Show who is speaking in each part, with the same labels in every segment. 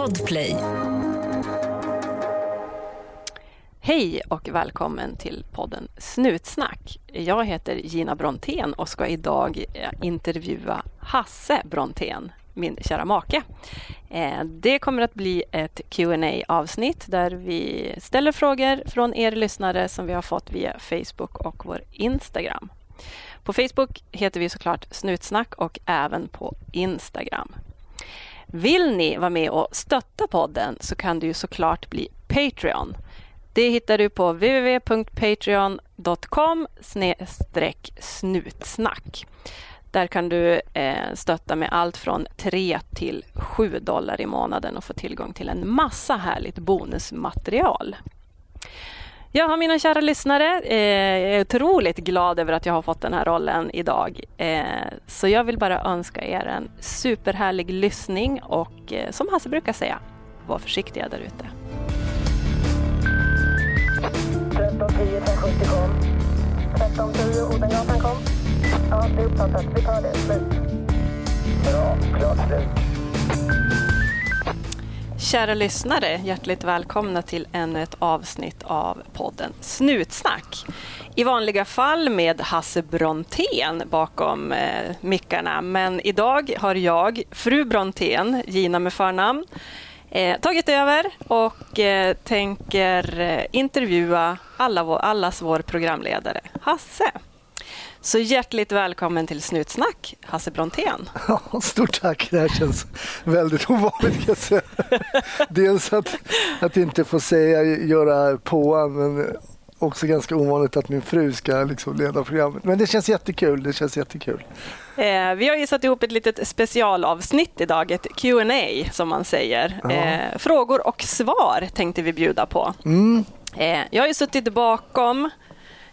Speaker 1: Podplay.
Speaker 2: Hej och välkommen till podden Snutsnack. Jag heter Gina Brontén och ska idag eh, intervjua Hasse Brontén, min kära make. Eh, det kommer att bli ett qa avsnitt där vi ställer frågor från er lyssnare som vi har fått via Facebook och vår Instagram. På Facebook heter vi såklart Snutsnack och även på Instagram. Vill ni vara med och stötta podden så kan du såklart bli Patreon. Det hittar du på www.patreon.com snutsnack. Där kan du eh, stötta med allt från 3 till 7 dollar i månaden och få tillgång till en massa härligt bonusmaterial. Jag har mina kära lyssnare. Eh, jag är otroligt glad över att jag har fått den här rollen idag. Eh, så jag vill bara önska er en superhärlig lyssning och eh, som Hasse brukar säga, var försiktiga där ute.
Speaker 3: 1310 570 kom. 1310 Odengatan kom. Ja, det är uppfattat. Vi tar det. Slut. Bra. Klart slut.
Speaker 2: Kära lyssnare, hjärtligt välkomna till ännu ett avsnitt av podden Snutsnack. I vanliga fall med Hasse Brontén bakom eh, mickarna, men idag har jag, fru Brontén, Gina med förnamn, eh, tagit över och eh, tänker eh, intervjua alla vår, allas vår programledare, Hasse. Så hjärtligt välkommen till Snutsnack, Hasse Brontén.
Speaker 4: Ja, stort tack. Det här känns väldigt ovanligt jag säga. Dels att, att inte få säga, göra påan, men också ganska ovanligt att min fru ska liksom leda programmet. Men det känns jättekul. Det känns jättekul.
Speaker 2: Eh, vi har ju satt ihop ett litet specialavsnitt idag, ett Q&A som man säger. Eh, frågor och svar tänkte vi bjuda på.
Speaker 4: Mm.
Speaker 2: Eh, jag har ju suttit bakom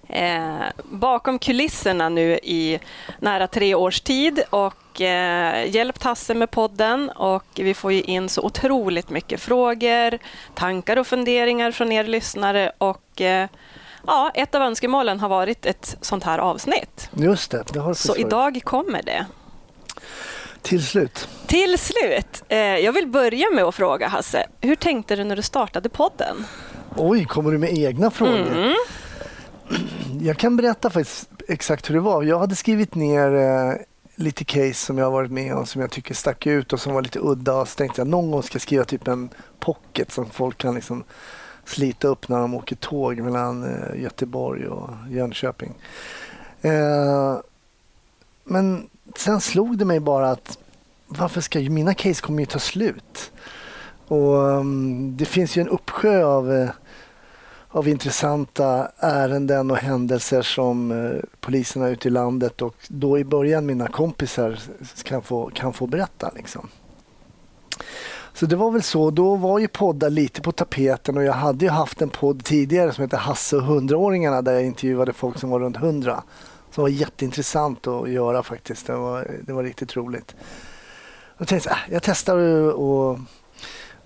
Speaker 2: eh, bakom kulisserna nu i nära tre års tid och eh, hjälpt Hasse med podden och vi får ju in så otroligt mycket frågor, tankar och funderingar från er lyssnare och eh, ja, ett av önskemålen har varit ett sånt här avsnitt.
Speaker 4: Just det, det har
Speaker 2: Så
Speaker 4: varit.
Speaker 2: idag kommer det.
Speaker 4: Till slut.
Speaker 2: Till slut, eh, jag vill börja med att fråga Hasse, hur tänkte du när du startade podden?
Speaker 4: Oj, kommer du med egna frågor?
Speaker 2: Mm.
Speaker 4: Jag kan berätta faktiskt exakt hur det var. Jag hade skrivit ner eh, lite case som jag har varit med om som jag tycker stack ut och som var lite udda. Och så tänkte jag någon gång ska jag skriva typ en pocket som folk kan liksom slita upp när de åker tåg mellan eh, Göteborg och Jönköping. Eh, men sen slog det mig bara att varför ska ju mina case kommer ju ta slut? Och um, det finns ju en uppsjö av eh, av intressanta ärenden och händelser som eh, poliserna ute i landet och då i början mina kompisar kan få, kan få berätta. Liksom. Så det var väl så. Då var ju poddar lite på tapeten och jag hade ju haft en podd tidigare som hette Hasse och hundraåringarna där jag intervjuade folk som var runt hundra. Som var jätteintressant att göra faktiskt. Det var, det var riktigt roligt. Jag tänkte jag, äh, jag testar och,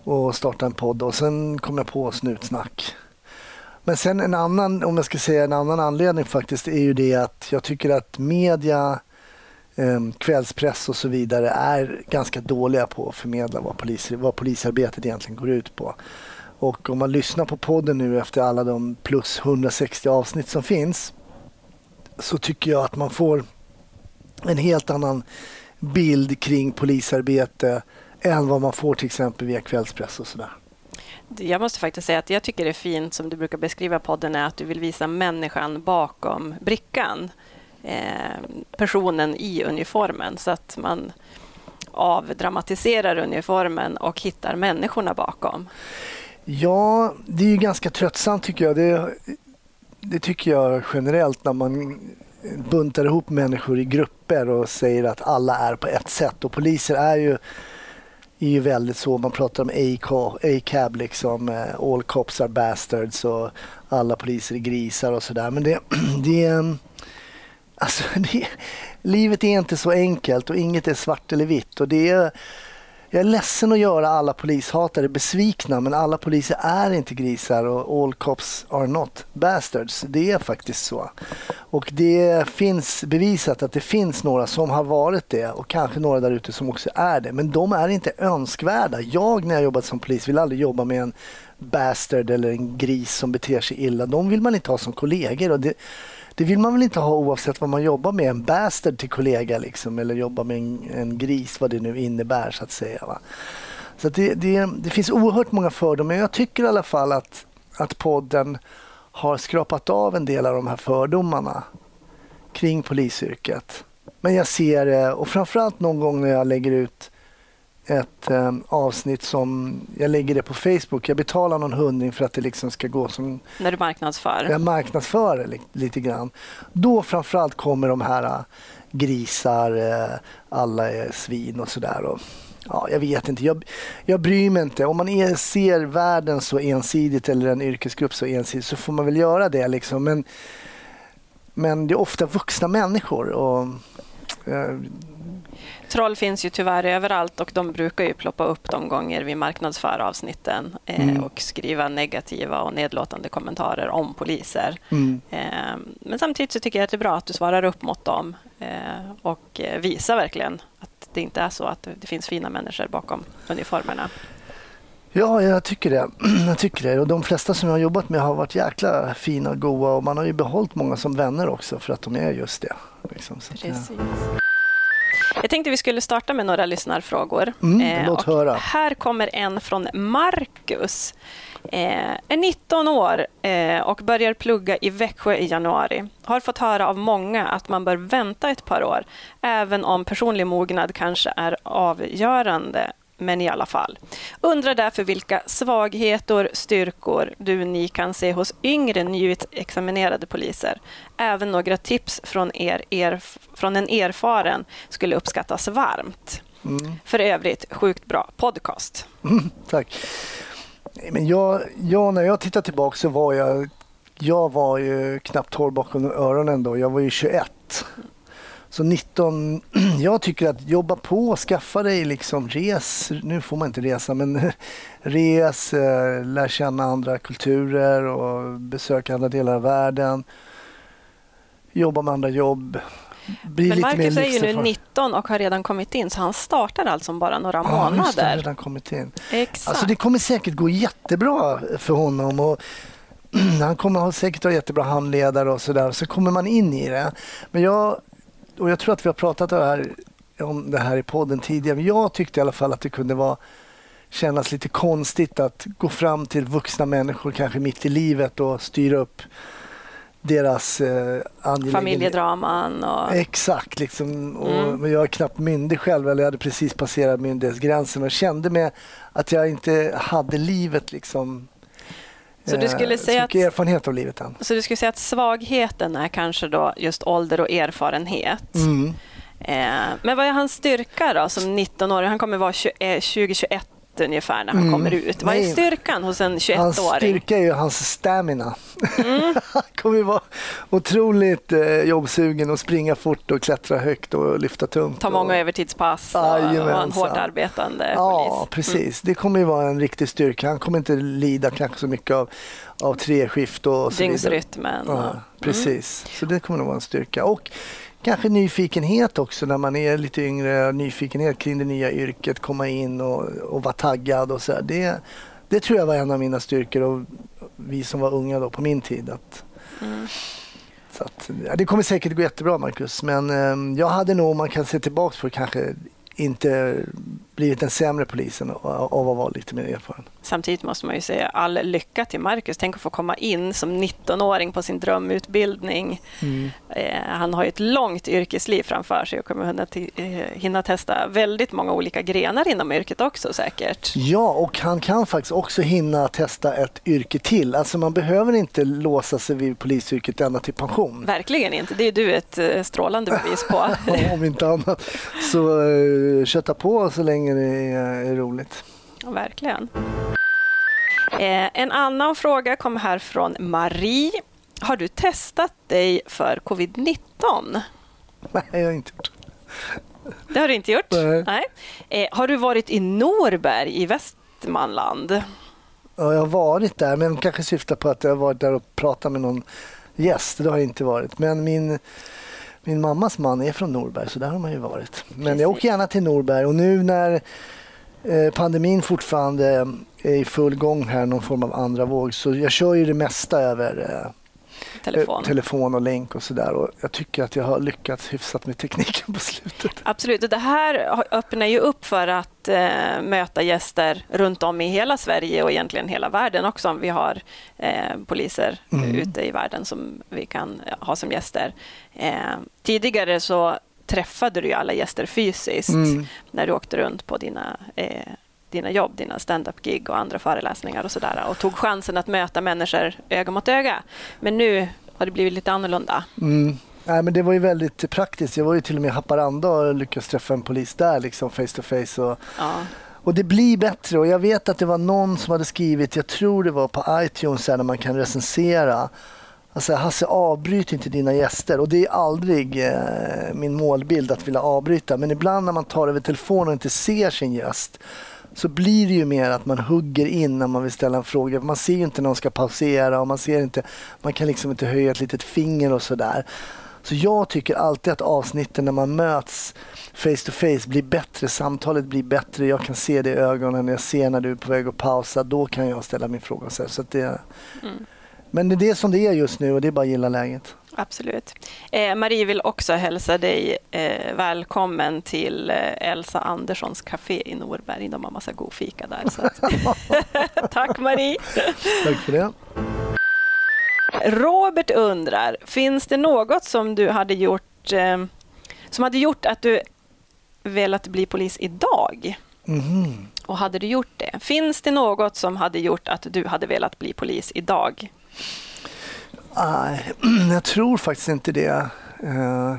Speaker 4: och starta en podd och sen kom jag på Snutsnack. Men sen en annan, om jag ska säga en annan anledning faktiskt, är ju det att jag tycker att media, eh, kvällspress och så vidare är ganska dåliga på att förmedla vad, polis, vad polisarbetet egentligen går ut på. Och om man lyssnar på podden nu efter alla de plus 160 avsnitt som finns så tycker jag att man får en helt annan bild kring polisarbete än vad man får till exempel via kvällspress och sådär.
Speaker 2: Jag måste faktiskt säga att jag tycker det är fint som du brukar beskriva podden är att du vill visa människan bakom brickan. Eh, personen i uniformen så att man avdramatiserar uniformen och hittar människorna bakom.
Speaker 4: Ja, det är ju ganska tröttsamt tycker jag. Det, det tycker jag generellt när man buntar ihop människor i grupper och säger att alla är på ett sätt. Och poliser är ju, är ju väldigt så. Man pratar om A-cab, liksom. Eh, all cops are bastards och alla poliser är grisar och sådär. Men det, det. Eh, alltså, det, livet är inte så enkelt och inget är svart eller vitt. Och det är, jag är ledsen att göra alla polishatare besvikna men alla poliser är inte grisar och all cops are not bastards. Det är faktiskt så. Och det finns bevisat att det finns några som har varit det och kanske några där ute som också är det. Men de är inte önskvärda. Jag när jag jobbat som polis vill aldrig jobba med en bastard eller en gris som beter sig illa. De vill man inte ha som kollegor. Och det, det vill man väl inte ha oavsett vad man jobbar med. En bastard till kollega liksom, eller jobba med en, en, gris, vad det nu innebär så att säga. Va? Så att det, det, det finns oerhört många fördomar. Men jag tycker i alla fall att, att podden har skrapat av en del av de här fördomarna kring polisyrket. Men jag ser det, och framförallt någon gång när jag lägger ut ett eh, avsnitt som, jag lägger det på Facebook. Jag betalar någon hundring för att det liksom ska gå som...
Speaker 2: När du marknadsför?
Speaker 4: Jag marknadsför li, lite grann. Då framförallt kommer de här uh, grisar, uh, alla är svin och sådär. Ja, jag vet inte. Jag, jag bryr mig inte. Om man är, ser världen så ensidigt eller en yrkesgrupp så ensidigt så får man väl göra det. Liksom. Men, men det är ofta vuxna människor. Och, uh,
Speaker 2: Troll finns ju tyvärr överallt och de brukar ju ploppa upp de gånger vi marknadsför avsnitten eh, mm. och skriva negativa och nedlåtande kommentarer om poliser. Mm. Eh, men samtidigt så tycker jag att det är bra att du svarar upp mot dem eh, och eh, visar verkligen att det inte är så att det finns fina människor bakom uniformerna.
Speaker 4: Ja, jag tycker det. Jag tycker det. Och de flesta som jag har jobbat med har varit jäkla fina och goa och man har ju behållit många som vänner också för att de är just det. Liksom.
Speaker 2: Precis. Ja. Jag tänkte vi skulle starta med några lyssnarfrågor.
Speaker 4: Mm, eh, låt höra.
Speaker 2: Här kommer en från Marcus. Eh, är 19 år eh, och börjar plugga i Växjö i januari. Har fått höra av många att man bör vänta ett par år, även om personlig mognad kanske är avgörande men i alla fall. Undrar därför vilka svagheter, styrkor du ni kan se hos yngre nyutexaminerade poliser. Även några tips från, er, er, från en erfaren skulle uppskattas varmt. Mm. För övrigt, sjukt bra podcast.
Speaker 4: Mm, tack. Men jag, jag, när jag tittar tillbaka så var jag, jag var ju knappt torr bakom öronen då. Jag var ju 21. Så 19, jag tycker att jobba på, skaffa dig liksom res, nu får man inte resa, men res, eh, lär känna andra kulturer och besöka andra delar av världen. Jobba med andra jobb.
Speaker 2: Bli men Marcus är ju nu 19 och har redan kommit in, så han startar alltså om bara några ja, månader.
Speaker 4: Det, redan kommit in.
Speaker 2: Exakt.
Speaker 4: Alltså det kommer säkert gå jättebra för honom. Och han kommer säkert ha jättebra handledare och sådär. Så kommer man in i det. Men jag och jag tror att vi har pratat det här, om det här i podden tidigare, men jag tyckte i alla fall att det kunde vara kännas lite konstigt att gå fram till vuxna människor kanske mitt i livet och styra upp deras eh,
Speaker 2: Familjedraman och...
Speaker 4: Exakt, liksom. Och, mm. jag är knappt myndig själv, eller jag hade precis passerat myndighetsgränsen och kände med att jag inte hade livet liksom
Speaker 2: så du skulle säga
Speaker 4: att, erfarenhet av livet än.
Speaker 2: Så du skulle säga att svagheten är kanske då just ålder och erfarenhet.
Speaker 4: Mm.
Speaker 2: Eh, men vad är hans styrka då som 19-åring? Han kommer vara 2021 ungefär när han mm. kommer ut. Vad är styrkan hos en 21-åring?
Speaker 4: Hans styrka är ju hans stamina. Mm. han kommer vara otroligt eh, jobbsugen och springa fort och klättra högt och lyfta tungt.
Speaker 2: Ta många och... övertidspass och, vara en hårt arbetande
Speaker 4: ja, polis. Ja, precis. Mm. Det kommer ju vara en riktig styrka. Han kommer inte lida kanske så mycket av, av treskift och så
Speaker 2: Dygnsrytmen.
Speaker 4: Ja, mm. precis. Så det kommer nog vara en styrka. Och kanske nyfikenhet också när man är lite yngre. Nyfikenhet kring det nya yrket, komma in och, och vara taggad och så. Det, det tror jag var en av mina styrkor och vi som var unga då på min tid. Att, mm. så att, ja, det kommer säkert gå jättebra Marcus men eh, jag hade nog, man kan se tillbaka på kanske inte blivit en sämre polis av att vara lite mer erfaren.
Speaker 2: Samtidigt måste man ju säga all lycka till Marcus. Tänk att få komma in som 19-åring på sin drömutbildning. Mm. Eh, han har ju ett långt yrkesliv framför sig och kommer hinna, eh, hinna testa väldigt många olika grenar inom yrket också säkert.
Speaker 4: Ja, och han kan faktiskt också hinna testa ett yrke till. Alltså man behöver inte låsa sig vid polisyrket ända till pension.
Speaker 2: Verkligen inte. Det är du ett eh, strålande bevis på.
Speaker 4: Om inte annat. Så uh, kötta på så länge det är, roligt.
Speaker 2: Ja, verkligen. Eh, en annan fråga kommer här från Marie. Har du testat dig för covid-19?
Speaker 4: Nej, jag har inte gjort
Speaker 2: Det har du inte gjort?
Speaker 4: Nej.
Speaker 2: Eh, har du varit i Norberg i Västmanland?
Speaker 4: Ja, jag har varit där, men kanske syftar på att jag har varit där och pratat med någon gäst. Det har jag inte varit. Men min, min mammas man är från Norberg, så där har man ju varit. Men
Speaker 2: Precis.
Speaker 4: jag åker gärna till Norberg och nu när eh, pandemin fortfarande är i full gång här, någon form av andra våg, så jag kör ju det mesta över eh,
Speaker 2: Telefon.
Speaker 4: eh, telefon och länk och sådär. Och jag tycker att jag har lyckats hyfsat med tekniken på slutet.
Speaker 2: Absolut. Och det här öppnar ju upp för att eh, möta gäster runt om i hela Sverige och egentligen hela världen också om vi har eh, poliser
Speaker 4: Mm.
Speaker 2: ute i världen som vi kan ja, ha som gäster. Eh, tidigare så träffade du alla gäster fysiskt
Speaker 4: Mm.
Speaker 2: när du åkte runt på dina, eh, dina jobb, dina stand-up-gig och andra föreläsningar och sådär och tog chansen att möta människor öga mot öga. Men nu har det blivit lite annorlunda.
Speaker 4: Mm. Nej, men det var ju väldigt praktiskt. Jag var ju till och med i Haparanda och lyckades träffa en polis där liksom face to face. Och,
Speaker 2: Ja.
Speaker 4: och det blir bättre och jag vet att det var någon som hade skrivit, jag tror det var på iTunes där när man kan recensera. Alltså Hasse avbryt inte dina gäster och det är aldrig eh, min målbild att vilja avbryta men ibland när man tar över telefonen och inte ser sin gäst så blir det ju mer att man hugger in när man vill ställa en fråga. Man ser ju inte när de ska pausera och man ser inte, man kan liksom inte höja ett litet finger och sådär. Så jag tycker alltid att avsnitten när man möts face to face blir bättre, samtalet blir bättre, jag kan se det i ögonen, jag ser när du är på väg att pausa, då kan jag ställa min fråga. Så så att det,
Speaker 2: Mm.
Speaker 4: Men det är det som det är just nu och det är bara att gilla läget.
Speaker 2: Absolut. Eh, Marie vill också hälsa dig eh, välkommen till eh, Elsa Anderssons café i Norberg. De har massa god fika där. Att... Tack Marie!
Speaker 4: Tack för det.
Speaker 2: Robert undrar, finns det något som du hade gjort eh, som hade gjort att du velat bli polis idag?
Speaker 4: Mhm.
Speaker 2: Och hade du gjort det? Finns det något som hade gjort att du hade velat bli polis idag?
Speaker 4: Nej, jag tror faktiskt inte det. Eh,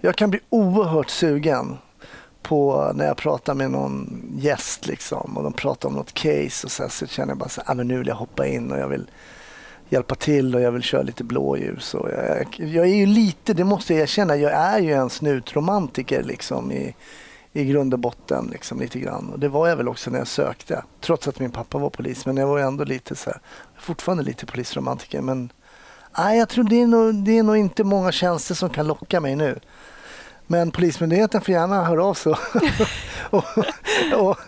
Speaker 4: jag kan bli oerhört sugen på när jag pratar med någon gäst liksom, och de pratar om något case och så, här, så känner jag bara så här, ah, men nu vill jag hoppa in och jag vill hjälpa till och jag vill köra lite blåljus. Och jag, jag är ju lite, det måste jag erkänna, jag är ju en snutromantiker liksom i, i grund och botten liksom lite grann. Och det var jag väl också när jag sökte. Trots att min pappa var polis. Men jag var ändå lite så här, fortfarande lite polisromantiker. Men nej, jag tror det är, nog, det är nog inte många tjänster som kan locka mig nu. Men Polismyndigheten får gärna höra av sig och, och,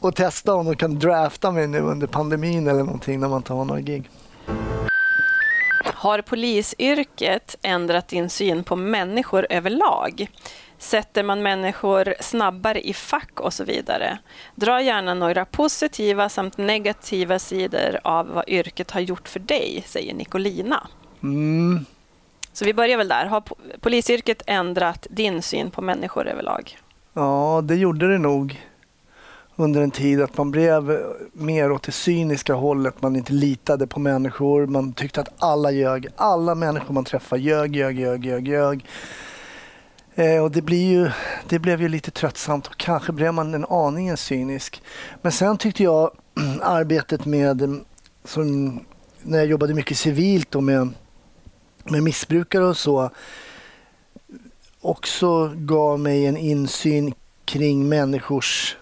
Speaker 4: och testa om de kan drafta mig nu under pandemin eller någonting när man inte har några gig.
Speaker 2: Har polisyrket ändrat din syn på människor överlag? Sätter man människor snabbare i fack och så vidare? Dra gärna några positiva samt negativa sidor av vad yrket har gjort för dig, säger Nicolina.
Speaker 4: Mm.
Speaker 2: Så vi börjar väl där. Har po- polisyrket ändrat din syn på människor överlag?
Speaker 4: Ja, det gjorde det nog under en tid att man blev mer åt det cyniska hållet. Man inte litade på människor. Man tyckte att alla ljög. Alla människor man träffade ljög, ljög, ljög, ljög, ljög. Eh, och det, blir ju, det blev ju lite tröttsamt och kanske blev man en aningen cynisk. Men sen tyckte jag arbetet med, mm, som, när jag jobbade mycket civilt och med, med missbrukare och så, också gav mig en insyn kring människors...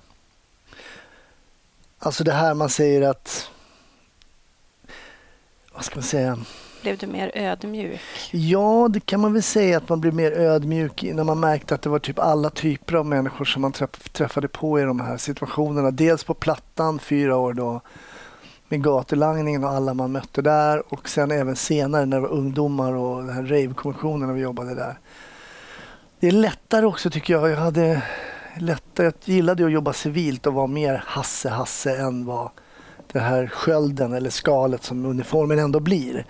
Speaker 4: Alltså det här man säger att... Vad ska man säga?
Speaker 2: Blev du mer ödmjuk?
Speaker 4: Ja, det kan man väl säga att man blev mer ödmjuk när man märkte att det var typ alla typer av människor som man träffade på i de här situationerna. Dels på Plattan, fyra år då, med gatulangningen och alla man mötte där och sen även senare när det var ungdomar och den här rave-kommissionen när vi jobbade där. Det är lättare också tycker jag. Jag hade lättare, jag gillade att jobba civilt och vara mer Hasse-Hasse än vad det här skölden eller skalet som uniformen ändå blir.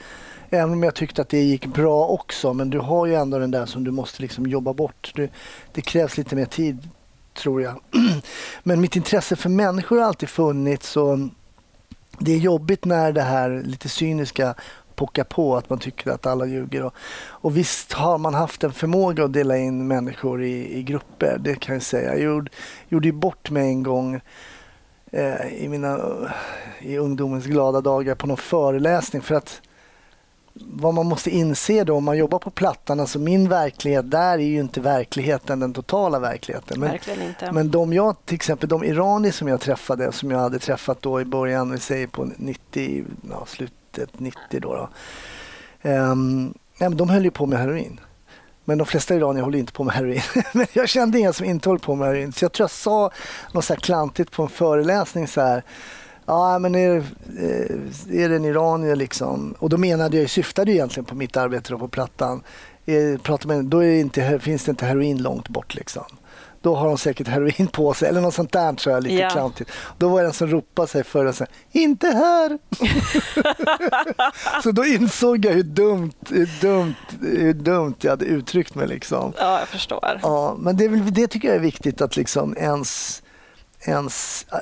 Speaker 4: Även om jag tyckte att det gick bra också, men du har ju ändå den där som du måste liksom jobba bort. Du, det krävs lite mer tid, tror jag. Men mitt intresse för människor har alltid funnits och det är jobbigt när det här lite cyniska pockar på, att man tycker att alla ljuger. Och, och visst har man haft en förmåga att dela in människor i, i grupper, det kan jag säga. Jag gjorde, gjorde ju bort mig en gång eh, i, mina, i ungdomens glada dagar på någon föreläsning för att vad man måste inse då om man jobbar på Plattan, alltså min verklighet där är ju inte verkligheten, den totala verkligheten. Men, men de jag, till exempel de iranier som jag träffade, som jag hade träffat då i början, vi säger på 90, ja, slutet 90 då. då men de höll ju på med heroin. Men de flesta iranier håller inte på med heroin. Men jag kände inga som inte höll på med heroin. Så jag tror jag sa något så här klantigt på en föreläsning så här. Ja, men är, eh, är det en iranier liksom? Och då menade jag, syftade egentligen på mitt arbete på Plattan. Är, pratar med, då är det inte, finns det inte heroin långt bort liksom. Då har de säkert heroin på sig eller något sånt där tror jag, lite
Speaker 2: Ja.
Speaker 4: klantigt. Då var det en som ropade sig förr och sa inte här. så då insåg jag hur dumt, hur dumt, hur dumt jag hade uttryckt mig liksom.
Speaker 2: Ja, jag förstår.
Speaker 4: Ja, men det, det tycker jag är viktigt att liksom ens, ens äh,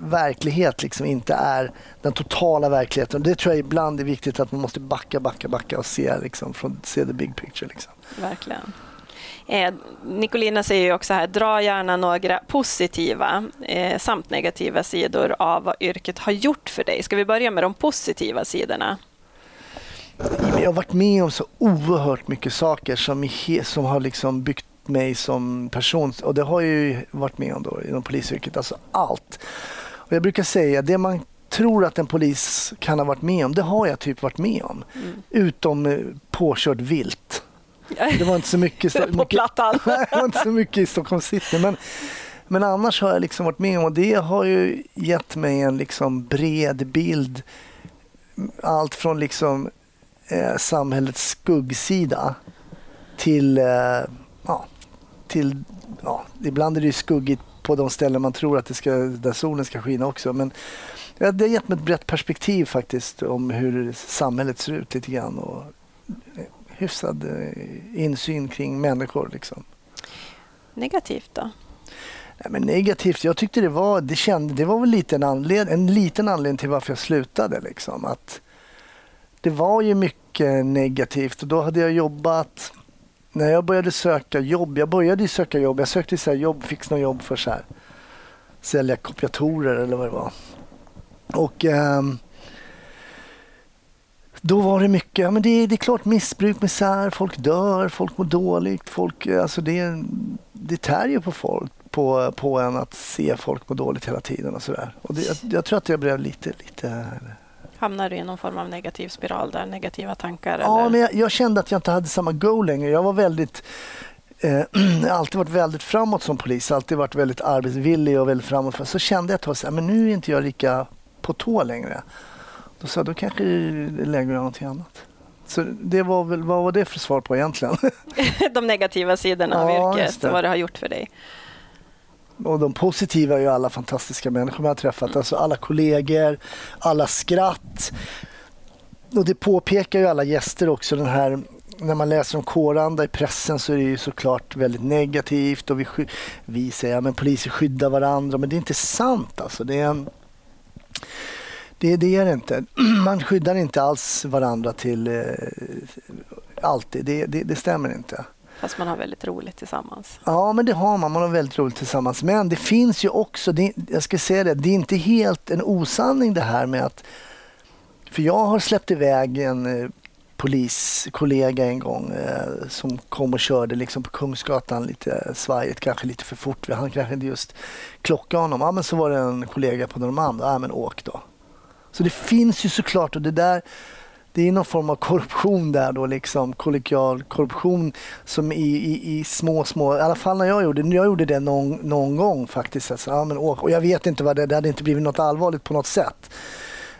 Speaker 4: verklighet liksom inte är den totala verkligheten. Det tror jag ibland är viktigt att man måste backa, backa, backa och se, liksom, från, se the big picture. Liksom.
Speaker 2: Verkligen. Eh, Nicolina säger ju också här, dra gärna några positiva eh, samt negativa sidor av vad yrket har gjort för dig. Ska vi börja med de positiva sidorna?
Speaker 4: Jag har varit med om så oerhört mycket saker som, som har liksom byggt mig som person. Och det har jag ju varit med om då inom polisyrket. Alltså allt. Och jag brukar säga, det man tror att en polis kan ha varit med om, det har jag typ varit med om. Utom eh, påkört vilt. Det var inte så mycket,
Speaker 2: På
Speaker 4: mycket,
Speaker 2: Plattan.
Speaker 4: inte så mycket i Stockholm city. Men, men annars har jag liksom varit med om och det har ju gett mig en liksom bred bild. Allt från liksom eh, samhällets skuggsida till, eh, ja, till ja, ibland är det skuggigt på de ställen man tror att det ska, där solen ska skina också. Men ja, det har gett mig ett brett perspektiv faktiskt om hur samhället ser ut lite grann och eh, hyfsad eh, insyn kring människor. Liksom.
Speaker 2: Negativt då?
Speaker 4: Nej, men negativt, jag tyckte det var, det kände, det var väl lite en, anled, en liten anledning till varför jag slutade. Liksom. Att det var ju mycket negativt och då hade jag jobbat, när jag började söka jobb, jag började söka jobb, jag sökte så här jobb, fick något jobb för så här, sälja kopiatorer eller vad det var. Och ehm, då var det mycket, ja men det, det är klart missbruk, misär, folk dör, folk mår dåligt, folk, eh, alltså det, det tär ju på folk, på, på en att se folk må dåligt hela tiden och sådär. Jag, jag tror att jag blev lite, lite
Speaker 2: Hamnar du i någon form av negativ spiral där? Negativa tankar?
Speaker 4: Ja,
Speaker 2: eller?
Speaker 4: men jag, jag kände att jag inte hade samma go längre. Jag var väldigt eh, jag har alltid varit väldigt framåt som polis, alltid varit väldigt arbetsvillig och väldigt framåt. Så kände jag ett tag så här, men nu är inte jag lika på tå längre. Då sa jag, då kanske det är läge att göra någonting annat. Så det var väl, vad var det för svar på egentligen?
Speaker 2: De negativa sidorna
Speaker 4: Ja,
Speaker 2: av yrket, vad det har gjort för dig.
Speaker 4: Och de positiva är ju alla fantastiska människor man har träffat. Alltså alla kollegor, alla skratt. Och det påpekar ju alla gäster också. Den här, när man läser om kåranda i pressen så är det ju såklart väldigt negativt. Och vi, vi säger att poliser skyddar varandra, men det är inte sant. Alltså. Det, är en, det, det är det inte. Man skyddar inte alls varandra till eh, alltid. Det, det, det stämmer inte.
Speaker 2: Fast man har väldigt roligt tillsammans.
Speaker 4: Ja, men det har man. Man har väldigt roligt tillsammans. Men det finns ju också, det, jag ska säga det, det är inte helt en osanning det här med att... För jag har släppt iväg en eh, poliskollega en gång eh, som kom och körde liksom på Kungsgatan lite svajigt, kanske lite för fort. Han kanske inte just klockade honom. Ja, men så var det en kollega på Norrmalm. Ja, men åk då. Så det finns ju såklart och det där det är någon form av korruption där då, liksom kollegial korruption som i, i, i små, små, i alla fall när jag gjorde jag gjorde det någon, någon gång faktiskt. Alltså, ja, men. Och jag vet inte vad det, det hade inte blivit något allvarligt på något sätt.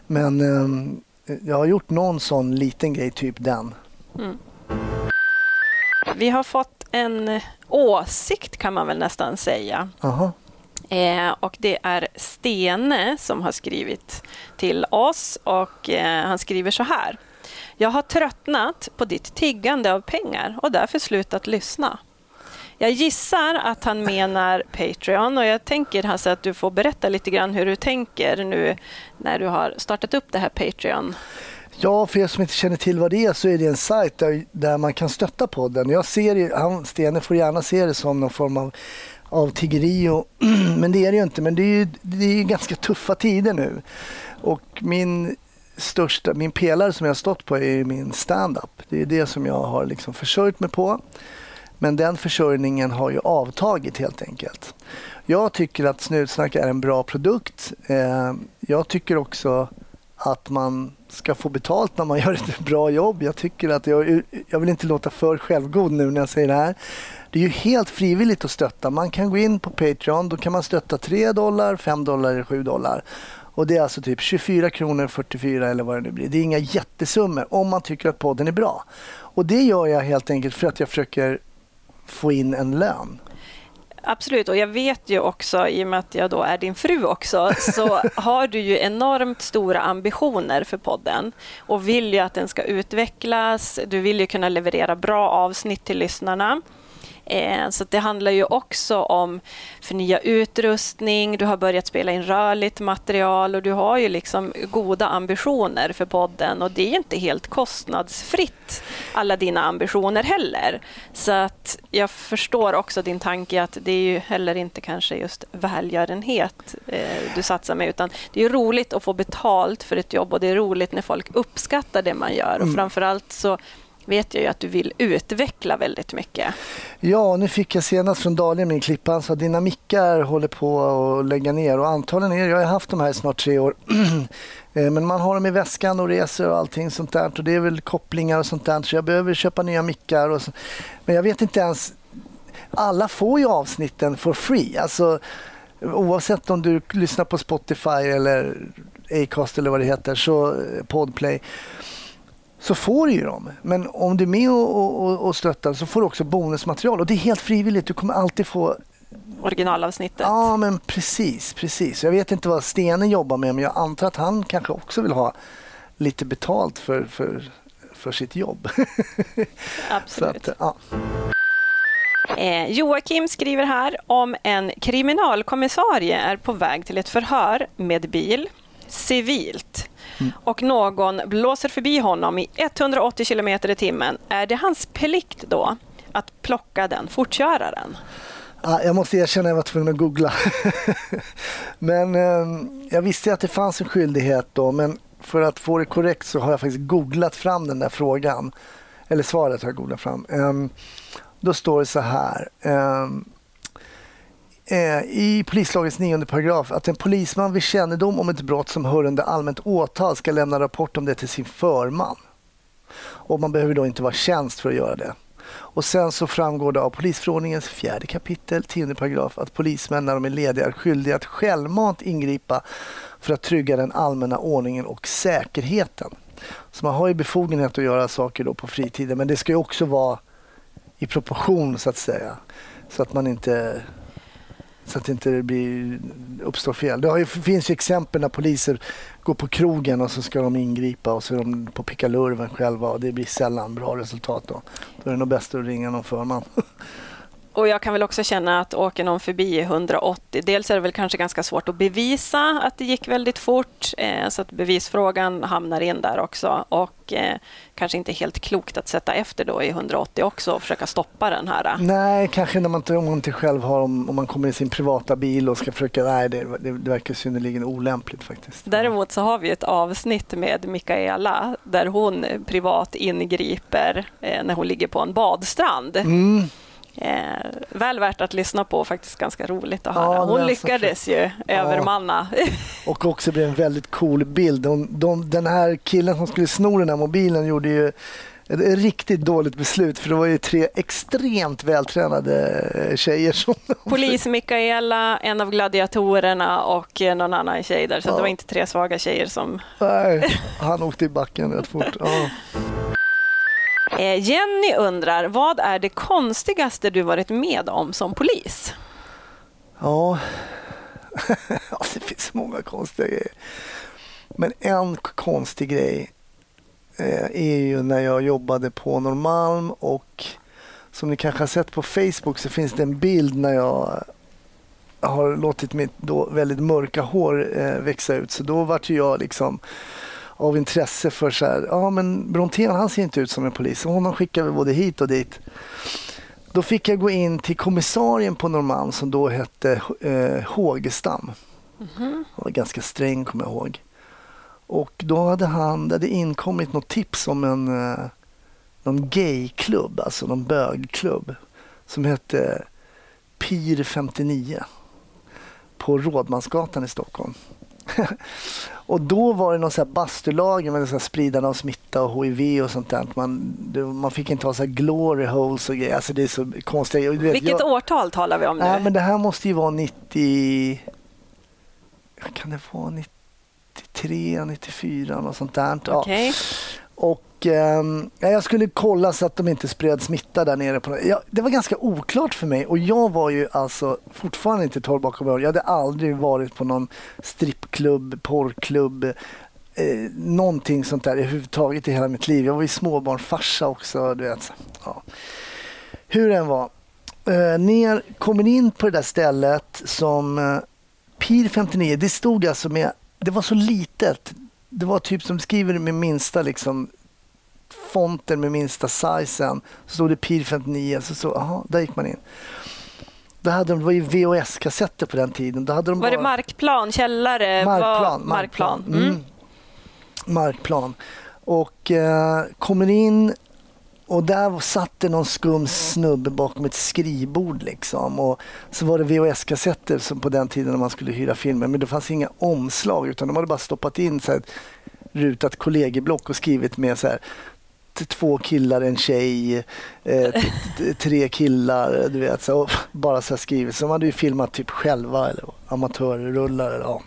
Speaker 4: Men ehm, jag har gjort någon sån liten grej, typ den.
Speaker 2: Vi har fått en åsikt kan man väl nästan säga.
Speaker 4: Aha.
Speaker 2: Eh, och det är Stene som har skrivit till oss och eh, han skriver så här. Jag har tröttnat på ditt tiggande av pengar och därför slutat lyssna. Jag gissar att han menar Patreon och jag tänker Hasse att du får berätta lite grann hur du tänker nu när du har startat upp det här Patreon.
Speaker 4: Ja, för er som inte känner till vad det är så är det en sajt där, där man kan stötta podden. Jag ser han, Stene får gärna se det som någon form av, av tiggeri, och, men det är det ju inte. Men det är ju det är ju ganska tuffa tider nu. Och min största, min pelare som jag har stått på är min stand-up. Det är det som jag har liksom försörjt mig på. Men den försörjningen har ju avtagit helt enkelt. Jag tycker att Snutsnack är en bra produkt. Eh, jag tycker också att man ska få betalt när man gör ett bra jobb. Jag tycker att jag, jag vill inte låta för självgod nu när jag säger det här. Det är ju helt frivilligt att stötta. Man kan gå in på Patreon. Då kan man stötta 3 dollar, 5 dollar eller 7 dollar. Och Det är alltså typ 24 kronor, 44 eller vad det nu blir. Det är inga jättesummor om man tycker att podden är bra. Och Det gör jag helt enkelt för att jag försöker få in en lön.
Speaker 2: Absolut, och jag vet ju också, i och med att jag då är din fru också, så har du ju enormt stora ambitioner för podden och vill ju att den ska utvecklas. Du vill ju kunna leverera bra avsnitt till lyssnarna. Eh, så det handlar ju också om förnya utrustning, du har börjat spela in rörligt material och du har ju liksom goda ambitioner för podden och det är inte helt kostnadsfritt, alla dina ambitioner heller. Så att jag förstår också din tanke att det är ju heller inte kanske just välgörenhet eh, du satsar med utan det är roligt att få betalt för ett jobb och det är roligt när folk uppskattar det man gör och mm. framförallt så vet jag ju att du vill utveckla väldigt mycket.
Speaker 4: Ja, nu fick jag senast från Daniel, min klippa, han sa att dina mickar håller på att lägga ner och antagligen är Jag har haft de här i snart tre år. Eh, men man har dem i väskan och reser och allting sånt där. Och det är väl kopplingar och sånt där. Så jag behöver köpa nya mickar. Och så. Men jag vet inte ens. Alla får ju avsnitten for free. Alltså, oavsett om du lyssnar på Spotify eller Acast eller vad det heter, så eh, Podplay så får du ju dem. Men om du är med och, och, och stöttar så får du också bonusmaterial och det är helt frivilligt. Du kommer alltid få
Speaker 2: originalavsnittet.
Speaker 4: Ja, men precis, precis. Jag vet inte vad Stene jobbar med, men jag antar att han kanske också vill ha lite betalt för, för, för sitt jobb.
Speaker 2: Absolut. Att, ja. eh, Joakim skriver här om en kriminalkommissarie är på väg till ett förhör med bil civilt Mm. och någon blåser förbi honom i 180 km i timmen, är det hans plikt då att plocka den fortköraren?
Speaker 4: jag måste erkänna att jag var tvungen att googla. men eh, jag visste att det fanns en skyldighet då, men för att få det korrekt så har jag faktiskt googlat fram den där frågan. Eller svaret har jag googlat fram. Eh, då står det så här. Ehm, Eh, i polislagens nionde paragraf att en polisman vid kännedom om ett brott som hör under allmänt åtal ska lämna rapport om det till sin förman. Och man behöver då inte vara tjänst för att göra det. Och sen så framgår det av polisförordningens fjärde kapitel, tionde paragraf att polismän när de är lediga är skyldiga att självmant ingripa för att trygga den allmänna ordningen och säkerheten. Så man har ju befogenhet att göra saker då på fritiden men det ska ju också vara i proportion så att säga. Så att man inte så att det inte blir, uppstår fel. Det ju, finns ju exempel när poliser går på krogen och så ska de ingripa och så är de på pickalurven själva och det blir sällan bra resultat då. Då är det nog bäst att ringa någon förman.
Speaker 2: Och jag kan väl också känna att åker någon förbi 180, dels är det väl kanske ganska svårt att bevisa att det gick väldigt fort, eh, så att bevisfrågan hamnar in där också. Och eh, kanske inte helt klokt att sätta efter då i 180 också och försöka stoppa den här.
Speaker 4: Nej, kanske när man inte, om man inte själv har, om, om man kommer i sin privata bil och ska försöka, nej det, det, det verkar synnerligen olämpligt faktiskt.
Speaker 2: Däremot så har vi ett avsnitt med Mikaela där hon privat ingriper eh, när hon ligger på en badstrand. Mm. Eh, väl värt att lyssna på och faktiskt ganska roligt att höra. Ja, Hon lyckades ju ja. övermanna.
Speaker 4: Och också blev en väldigt cool bild. De, de, den här killen som skulle sno den här mobilen gjorde ju ett riktigt dåligt beslut för det var ju tre extremt vältränade eh, tjejer. Som
Speaker 2: Polis Mikaela, en av gladiatorerna och någon annan tjej där. Så ja. det var inte tre svaga tjejer som...
Speaker 4: Nej, han åkte i backen rätt fort. Ja.
Speaker 2: Eh, Jenny undrar, vad är det konstigaste du varit med om som polis?
Speaker 4: Ja, det finns många konstiga grejer. Men en konstig grej eh, är ju när jag jobbade på Norrmalm och som ni kanske har sett på Facebook så finns det en bild när jag har låtit mitt då väldigt mörka hår eh, växa ut. Så då vart jag liksom av intresse för så här, ja men Brontén han ser inte ut som en polis, och honom skickar vi både hit och dit. Då fick jag gå in till kommissarien på Norrmalm som då hette eh, Hågestam. Mm -hmm. Han var ganska sträng kommer jag ihåg. Och då hade han det hade inkommit något tips om en eh, någon gayklubb, alltså någon bögklubb som hette PIR 59 på Rådmansgatan i Stockholm. och då var det någon så här bastulager med så här spridande av smitta och HIV och sånt där. Man, man fick inte ha så här glory holes och grejer. Alltså det är så konstigt. Vet,
Speaker 2: Vilket
Speaker 4: jag,
Speaker 2: årtal talar vi om nu?
Speaker 4: Nej, men det här måste ju vara 90... Kan det vara 93, 94, något sånt där. Ja. Och eh, jag skulle kolla så att de inte spred smitta där nere. På, ja, det var ganska oklart för mig och jag var ju alltså fortfarande inte 12 bakom öronen. Jag hade aldrig varit på någon strippklubb, porrklubb, eh, någonting sånt där överhuvudtaget i hela mitt liv. Jag var ju småbarnfarsa också. Du vet. Ja. Hur den var. Eh, ner, kommer in på det där stället som eh, PIR 59, det stod alltså med, det var så litet. Det var typ som skriver med minsta liksom fonten med minsta sizen. Så stod det PIR 59, så stod, aha, där gick man in. Då hade de, det var ju VHS-kassetter på den tiden. Då hade de
Speaker 2: Var det
Speaker 4: bara-
Speaker 2: markplan, källare?
Speaker 4: Markplan.
Speaker 2: Var, markplan.
Speaker 4: Mm.
Speaker 2: Mm.
Speaker 4: Markplan. Och eh, kommer in och där satt det någon skum snubbe bakom ett skrivbord. Liksom. Och så var det VHS-kassetter som på den tiden när man skulle hyra filmer. Men det fanns inga omslag utan de hade bara stoppat in så här, ett rutat kollegieblock och skrivit med så här två killar, en tjej, eh, tre killar. Du vet, så, bara så här skrivit. Så de hade ju filmat typ själva eller amatörrullar. eller, Ja.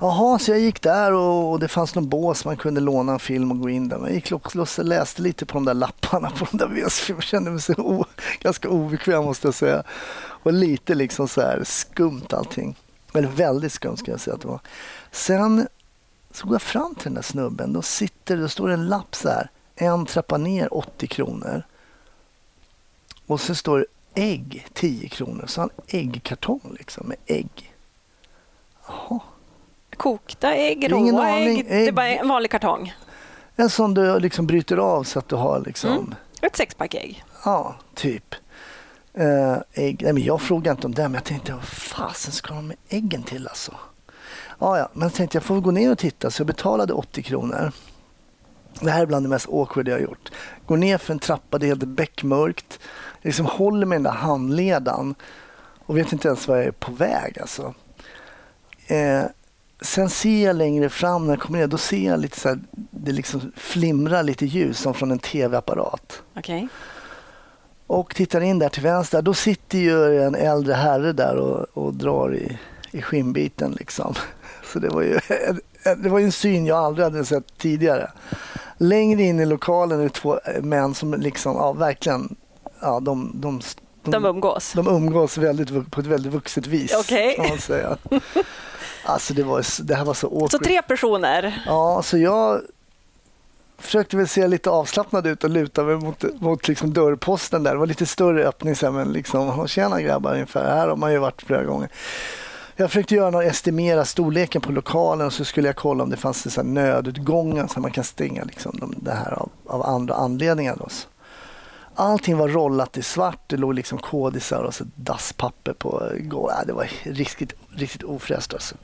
Speaker 4: Jaha, så jag gick där och, och det fanns någon bås man kunde låna en film och gå in där. Men jag gick och och läste lite på de där lapparna på de där VHS-filmerna. kände mig så o, ganska obekväm måste jag säga. Och lite liksom så här skumt allting. Eller väldigt skumt ska jag säga att det var. Sen så går jag fram till den där snubben. Då sitter då står det en lapp så här. En trappa ner 80 kronor. Och så står det ägg 10 kronor. Så har han äggkartong liksom med ägg. Jaha.
Speaker 2: Kokta ägg, råa
Speaker 4: aning.
Speaker 2: ägg. Det är
Speaker 4: Ägg.
Speaker 2: bara en vanlig kartong.
Speaker 4: En sån du liksom bryter av så att du har liksom,
Speaker 2: Mm. Ett sexpack ägg.
Speaker 4: ja, typ. Eh, ägg. Nej, men jag frågade inte om det, men jag tänkte vad fasen ska de med äggen till alltså? Ja, ja, men jag tänkte jag får gå ner och titta, så jag betalade 80 kronor. Det här är bland det mest awkward jag har gjort. Går ner för en trappa, det är helt beckmörkt. Jag liksom håller med den där handledan och vet inte ens var jag är på väg. Alltså. Eh, sen ser jag längre fram när jag kommer ner, då ser jag lite så här, det liksom flimrar lite ljus som från en tv-apparat.
Speaker 2: Okej.
Speaker 4: Och tittar in där till vänster, då sitter ju en äldre herre där och, och drar i, i skinnbiten. Liksom. Så det var, ju, det var en syn jag aldrig hade sett tidigare. Längre in i lokalen är det två män som liksom, ja, verkligen, ja, de, de, de,
Speaker 2: De umgås.
Speaker 4: de umgås väldigt, på ett väldigt vuxet vis.
Speaker 2: Okej.
Speaker 4: Säga. Alltså det, var, det här var så awkward.
Speaker 2: Så tre personer.
Speaker 4: Ja, så jag försökte väl se lite avslappnad ut och luta mig mot, mot liksom dörrposten där. Det var lite större öppning sen, men liksom, tjena grabbar ungefär. Här har man ju varit flera gånger. Jag försökte göra någon estimera storleken på lokalen och så skulle jag kolla om det fanns så nödutgångar så man kan stänga liksom de, det här av, av andra anledningar. Då. Allting var rollat i svart. Det låg liksom kodisar och så dasspapper på golvet. Ja, det var riktigt, riktigt ofräscht alltså.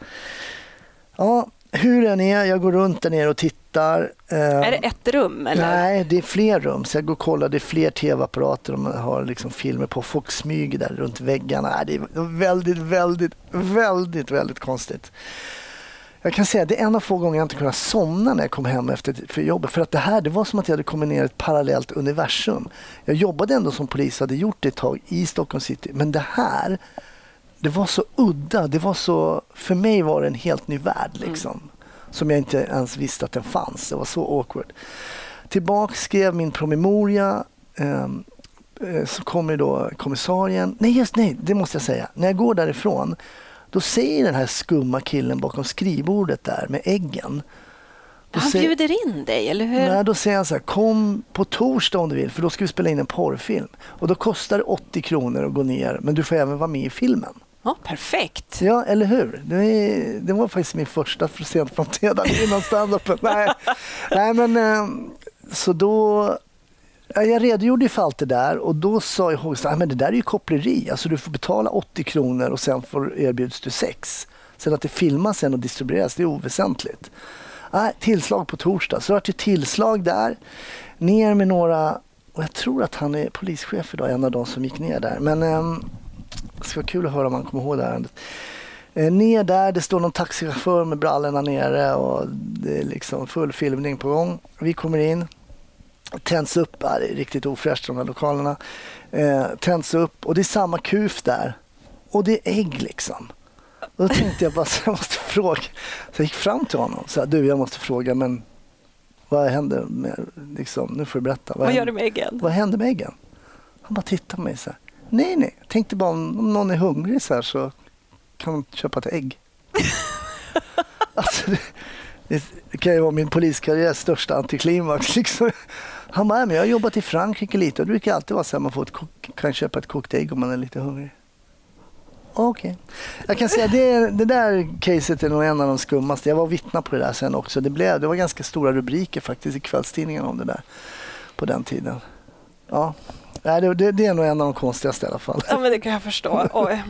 Speaker 4: Ja, hur den är, jag går runt där nere och tittar. Eh,
Speaker 2: Är det ett rum? Eller?
Speaker 4: Nej, det är fler rum. Så jag går och kollar. Det är fler tv-apparater. De har liksom filmer på. Folk smyger där runt väggarna. Nej, Det är väldigt, väldigt, väldigt, väldigt konstigt. Jag kan säga att det är en av få gånger jag inte kunnat somna när jag kom hem efter för jobbet. För att det här det var som att jag hade kommit ner i ett parallellt universum. Jag jobbade ändå som polis hade gjort det ett tag i Stockholm city. Men det här, det var så udda. Det var så, för mig var det en helt ny värld. Liksom, Som jag inte ens visste att den fanns. Det var så awkward. Tillbaka skrev min promemoria. ehm, eh, så kommer då kommissarien. Nej, just nej, det måste jag säga. När jag går därifrån då säger den här skumma killen bakom skrivbordet där med äggen.
Speaker 2: Han
Speaker 4: säger-
Speaker 2: bjuder in dig, eller hur?
Speaker 4: Nej, då säger han så här, kom på torsdag om du vill för då ska vi spela in en porrfilm. Och då kostar det 80 kronor att gå ner men du får även vara med i filmen.
Speaker 2: Ja, perfekt.
Speaker 4: Ja, eller hur? Det, är, det var faktiskt min första för sent framträdande innan standupen. Nej, nej, men eh, så då... Jag redogjorde för allt det där och då sa jag att det där är ju koppleri. Alltså du får betala 80 kronor och sen får erbjuds du sex. Sen att det filmas sen och distribueras, det är oväsentligt. Nej, tillslag på torsdag. Så det vart ju tillslag där. Ner med några, och jag tror att han är polischef idag, en av de som gick ner där. Men äm, det ska vara kul att höra om han kommer ihåg det här ärendet. Eh, ner där, det står någon taxichaufför med brallorna nere och det är liksom full filmning på gång. Vi kommer in, tänds upp, ja, det är riktigt ofräscht de här lokalerna. Eh, tänds upp och det är samma kuf där. Och det är ägg liksom. Då tänkte jag bara så jag måste fråga. Så jag gick fram till honom och sa du jag måste fråga men vad händer med, liksom, nu får du berätta.
Speaker 2: Vad,
Speaker 4: händer,
Speaker 2: gör du med äggen?
Speaker 4: Vad händer med äggen? Han bara tittade på mig så här. Nej, nej, jag tänkte bara om, om någon är hungrig så här så kan man köpa ett ägg. alltså, det, det, kan ju vara min poliskarriärs största antiklimax. Liksom. Han bara, men jag har jobbat i Frankrike lite och det brukar alltid vara så att man får ett, kan köpa ett kokt ägg om man är lite hungrig. Okej. Okay. Jag kan säga det, det där caset är nog en av de skummaste. Jag var vittna på det där sen också. Det, blev, det var ganska stora rubriker faktiskt i kvällstidningarna om det där på den tiden. Ja, det, det, det är nog en av de konstigaste i alla fall.
Speaker 2: Ja, men det kan jag förstå. Oj.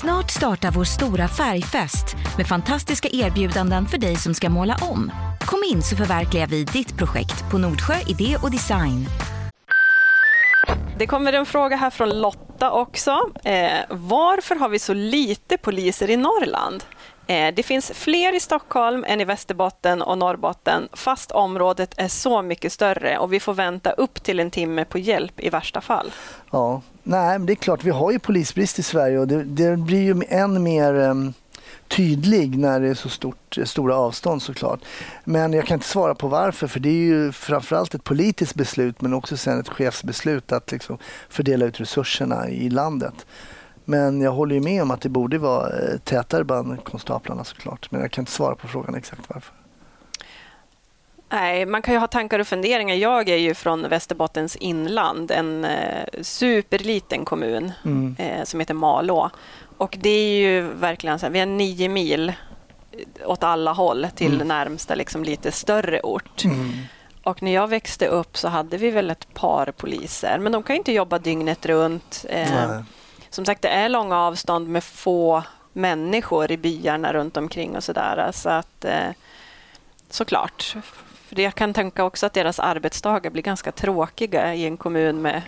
Speaker 1: Snart startar vår stora färgfest med fantastiska erbjudanden för dig som ska måla om. Kom in så förverkligar vi ditt projekt på Nordsjö Idé och Design.
Speaker 2: Det kommer en fråga här från Lotta också. Eh, varför har vi så lite poliser i Norrland? Eh, det finns fler i Stockholm än i Västerbotten och Norrbotten fast området är så mycket större och vi får vänta upp till en timme på hjälp i värsta fall.
Speaker 4: Ja, nej, men det är klart, vi har ju polisbrist i Sverige och det, det blir ju än mer um tydlig när det är så stort, stora avstånd såklart. Men jag kan inte svara på varför för det är ju framförallt ett politiskt beslut men också sen ett chefsbeslut att liksom fördela ut resurserna i landet. Men jag håller ju med om att det borde vara eh, tätare bland konstaplarna såklart. Men jag kan inte svara på frågan exakt varför.
Speaker 2: Nej, man kan ju ha tankar och funderingar. Jag är ju från Västerbottens inland, en eh, superliten kommun mm. eh, som heter Malå. Och det är ju verkligen så här, vi har nio mil åt alla håll till mm. närmsta liksom, lite större ort. Mm. Och när jag växte upp så hade vi väl ett par poliser, men de kan inte jobba dygnet runt. Eh, som sagt, det är långa avstånd med få människor i byarna runt omkring och sådär. Så att eh, såklart. För jag kan tänka också att deras arbetsdagar blir ganska tråkiga i en kommun med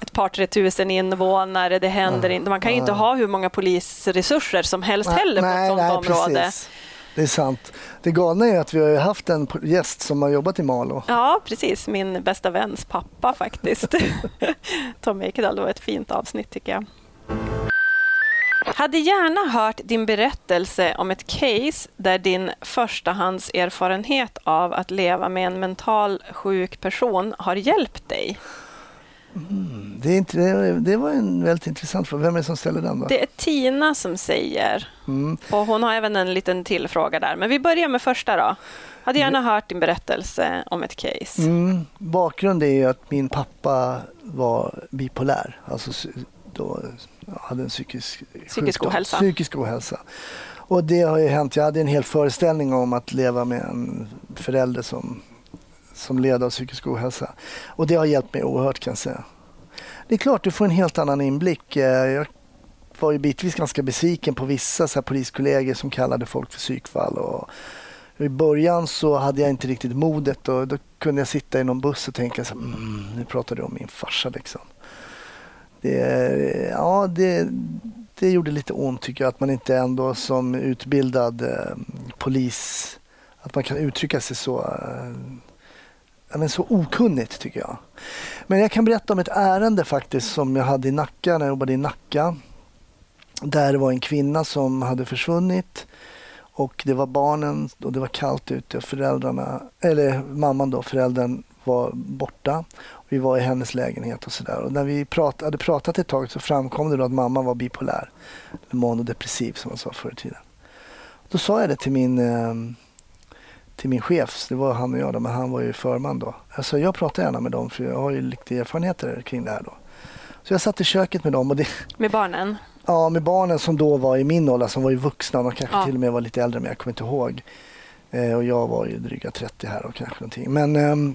Speaker 2: ett par tre tusen invånare. Det händer inte. Man kan ju inte ha hur många polisresurser som helst nej, heller på ett sådant nej, område. Precis.
Speaker 4: Det är sant. Det galna är att vi har haft en gäst som har jobbat i Malå.
Speaker 2: Ja, precis. Min bästa väns pappa faktiskt. Tom Ekedal. Det var ett fint avsnitt tycker jag. Hade gärna hört din berättelse om ett case där din förstahandserfarenhet av att leva med en mental sjuk person har hjälpt dig.
Speaker 4: Mm, det, är inte, det, var en väldigt intressant fråga. Vem är det som ställer den? Då?
Speaker 2: Det är Tina som säger. Mm. Och Hon har även en liten tillfråga där. Men vi börjar med första. då. Hade gärna hört din berättelse om ett case.
Speaker 4: Mm. Bakgrunden är att min pappa var bipolär. Alltså då hade en psykisk,
Speaker 2: psykisk ohälsa.
Speaker 4: Psykisk ohälsa. Och det har ju hänt. Jag hade en hel föreställning om att leva med en förälder som som led av psykisk ohälsa. Och det har hjälpt mig oerhört kan jag säga. Det är klart, du får en helt annan inblick. Eh, jag var ju bitvis ganska besviken på vissa så här, poliskollegor som kallade folk för psykfall. Och I början så hade jag inte riktigt modet och då kunde jag sitta i någon buss och tänka så här, mm, nu pratar du om min farsa liksom. Det, ja, det, det gjorde lite ont tycker jag att man inte ändå som utbildad eh, polis att man kan uttrycka sig så eh, men så okunnigt tycker jag. Men jag kan berätta om ett ärende faktiskt som jag hade i Nacka när jag jobbade i Nacka. Där det var en kvinna som hade försvunnit och det var barnen och det var kallt ute. Föräldrarna, eller mamman då, föräldern var borta. Vi var i hennes lägenhet och sådär. Och när vi prat, hade pratat ett tag så framkom det då att mamma var bipolär. Eller manodepressiv som man sa förr i tiden. Då sa jag det till min eh, till min chef, det var han och jag, då, men han var ju förman då. Alltså jag pratar gärna med dem för jag har ju lite erfarenheter kring det här då. Så jag satt i köket med dem. Och det,
Speaker 2: med barnen?
Speaker 4: Ja, med barnen som då var i min ålder, som var ju vuxna. De kanske ja. till och med var lite äldre, men jag kommer inte ihåg. Eh, och jag var ju dryga 30 här och kanske någonting. Men eh,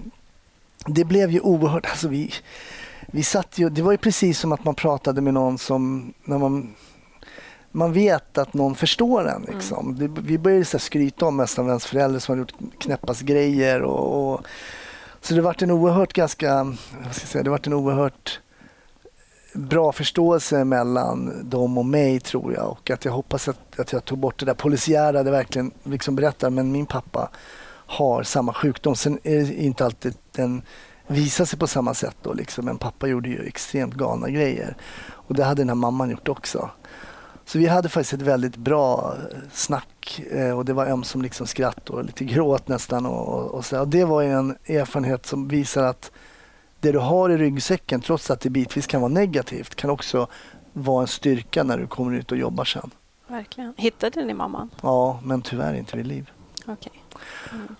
Speaker 4: det blev ju oerhört, alltså vi, vi satt ju, det var ju precis som att man pratade med någon som, när man man vet att någon förstår en. Liksom.
Speaker 2: Mm.
Speaker 4: Det, vi började så här skryta om nästan vems förälder som har gjort knäppast grejer. Och, och, så det vart en oerhört ganska, vad ska jag säga, det vart en oerhört bra förståelse mellan dem och mig tror jag. Och att jag hoppas att, att jag tog bort det där polisiära, det verkligen liksom berättar. Men min pappa har samma sjukdom. Sen är det inte alltid den visar sig på samma sätt då liksom. Men pappa gjorde ju extremt galna grejer. Och det hade den här mamman gjort också. Så vi hade faktiskt ett väldigt bra eh, snack eh, och det var ömsom liksom skratt och lite gråt nästan. Och, och, så. Och det var en erfarenhet som visar att det du har i ryggsäcken, trots att det bitvis kan vara negativt, kan också vara en styrka när du kommer ut och jobbar sen.
Speaker 2: Verkligen. Hittade ni mamman?
Speaker 4: Ja, men tyvärr inte vid liv.
Speaker 2: Okej.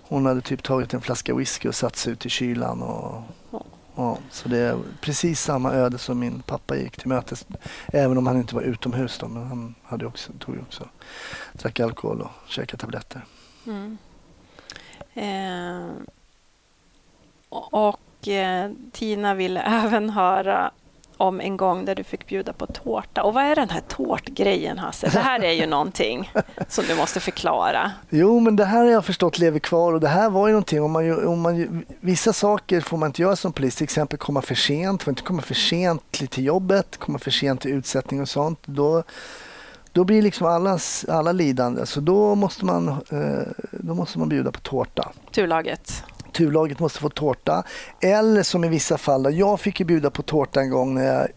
Speaker 4: Hon hade typ tagit en flaska whisky och satt sig ut i kylan. Och,
Speaker 2: Ja.
Speaker 4: ja, så det är precis samma öde som min pappa gick till mötes. Även om han inte var utomhus då, men han hade också, tog också, drack alkohol och käkade tabletter.
Speaker 2: Mm. Eh, och eh, Tina ville även höra om en gång där du fick bjuda på tårta. Och vad är den här tårtgrejen Hasse? Det här är ju någonting som du måste förklara.
Speaker 4: Jo, men det här har jag förstått lever kvar och det här var ju någonting. Om man, om man, vissa saker får man inte göra som polis, till exempel komma för sent, får inte komma för sent till jobbet, komma för sent till utsättning och sånt. Då, då blir liksom allas, alla lidande, så då måste, man, eh, då måste man bjuda på tårta.
Speaker 2: Turlaget.
Speaker 4: Turlaget måste få tårta. Eller som i vissa fall, då, jag fick ju bjuda på tårta en gång när jag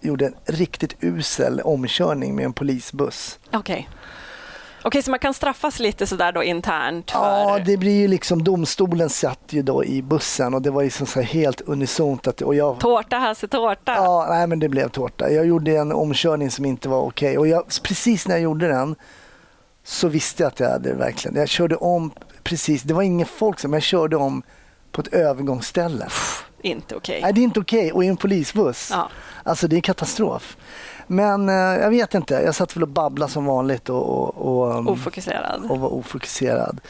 Speaker 4: gjorde en riktigt usel omkörning med en polisbuss.
Speaker 2: Okej. Okej, så man kan straffas lite sådär då internt för...
Speaker 4: Ja, det blir ju liksom domstolen satt ju då i bussen och det var ju så så helt unisont att och jag
Speaker 2: Tårta, Hasse, tårta.
Speaker 4: Ja, nej men det blev tårta. Jag gjorde en omkörning som inte var okej och jag, precis när jag gjorde den så visste jag att jag hade verkligen, jag körde om precis, det var ingen folk som, jag körde om på ett övergångsställe.
Speaker 2: Inte okej.
Speaker 4: Nej, det är inte okej och i en polisbuss.
Speaker 2: Ja.
Speaker 4: Alltså det är katastrof. Men eh, jag vet inte, jag satt väl och babblade som vanligt och, och, och, um,
Speaker 2: Ofokuserad.
Speaker 4: och var ofokuserad.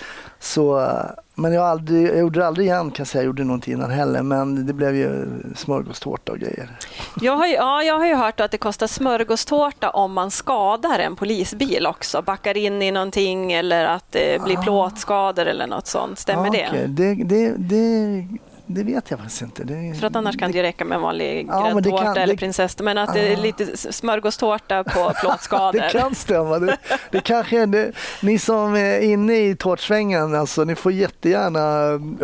Speaker 4: Så, eh, men jag, aldrig, jag gjorde det aldrig igen kan jag säga, jag gjorde det inte innan heller. Men det blev ju smörgåstårta och grejer.
Speaker 2: Jag har, ju, ja, jag har ju hört att det kostar smörgåstårta om man skadar en polisbil också. Backar in i någonting eller att det blir plåtskador eller något sånt. Stämmer
Speaker 4: Ah,
Speaker 2: det?
Speaker 4: okej. det? Det, det? Det vet jag faktiskt inte. Det,
Speaker 2: För att annars kan det ju räcka med en vanlig
Speaker 4: Ja, det
Speaker 2: gräddtårta
Speaker 4: kan-
Speaker 2: eller
Speaker 4: det-
Speaker 2: prinsess. Men att det är
Speaker 4: Ah.
Speaker 2: lite smörgåstårta på plåtskador.
Speaker 4: Det kan stämma. Det, det kanske det, ni som är inne i tårtsvängen, alltså, ni får jättegärna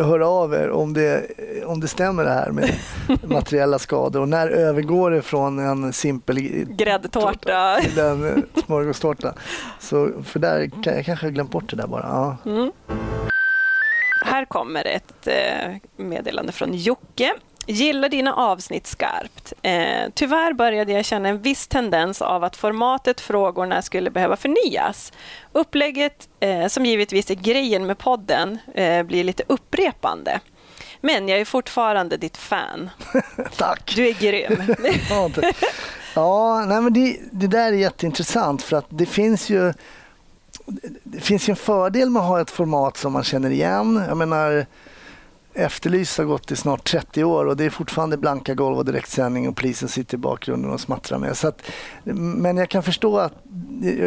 Speaker 4: höra av er om det, om det stämmer det här med materiella skador. Och när övergår det från en simpel
Speaker 2: Gräddtårta.
Speaker 4: till en smörgåstårta? Så, för där jag kanske har glömt bort det där bara. Ja.
Speaker 2: Mm. Här kommer ett eh, meddelande från Jocke. Gillar dina avsnitt skarpt. Eh, tyvärr började jag känna en viss tendens av att formatet frågorna skulle behöva förnyas. Upplägget, eh, som givetvis är grejen med podden, eh, blir lite upprepande. Men jag är fortfarande ditt fan.
Speaker 4: Tack!
Speaker 2: Du är grym.
Speaker 4: Ja, nej men det, det där är jätteintressant för att det finns ju det finns ju en fördel med att ha ett format som man känner igen. Jag menar, Efterlyst har gått i snart 30 år och det är fortfarande blanka golv och direktsändning och polisen sitter i bakgrunden och smattrar med. Så att, men jag kan förstå att,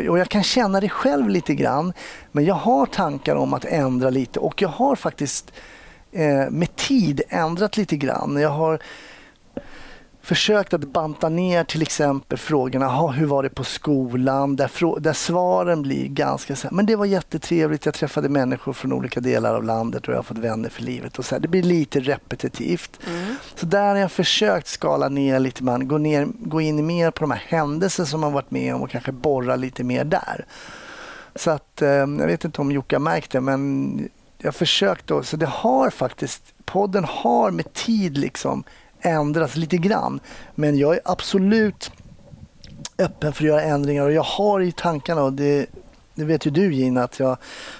Speaker 4: och jag kan känna det själv lite grann, men jag har tankar om att ändra lite och jag har faktiskt eh, med tid ändrat lite grann. Jag har försökt att banta ner till exempel frågorna, "Ha, hur var det på skolan? Där, där svaren blir ganska så här, men det var jättetrevligt, jag träffade människor från olika delar av landet och jag har fått vänner för livet. Och så här. Det blir lite repetitivt. Så där har jag försökt skala ner lite, man, gå, ner, gå in mer på de här händelserna som man varit med om och kanske borra lite mer där. Så att, eh, jag vet inte om Jocke har märkt det, men jag har försökt då, så det har faktiskt, podden har med tid liksom ändras lite grann. Men jag är absolut öppen för att göra ändringar och jag har i tankarna och det, det vet ju du Gina att jag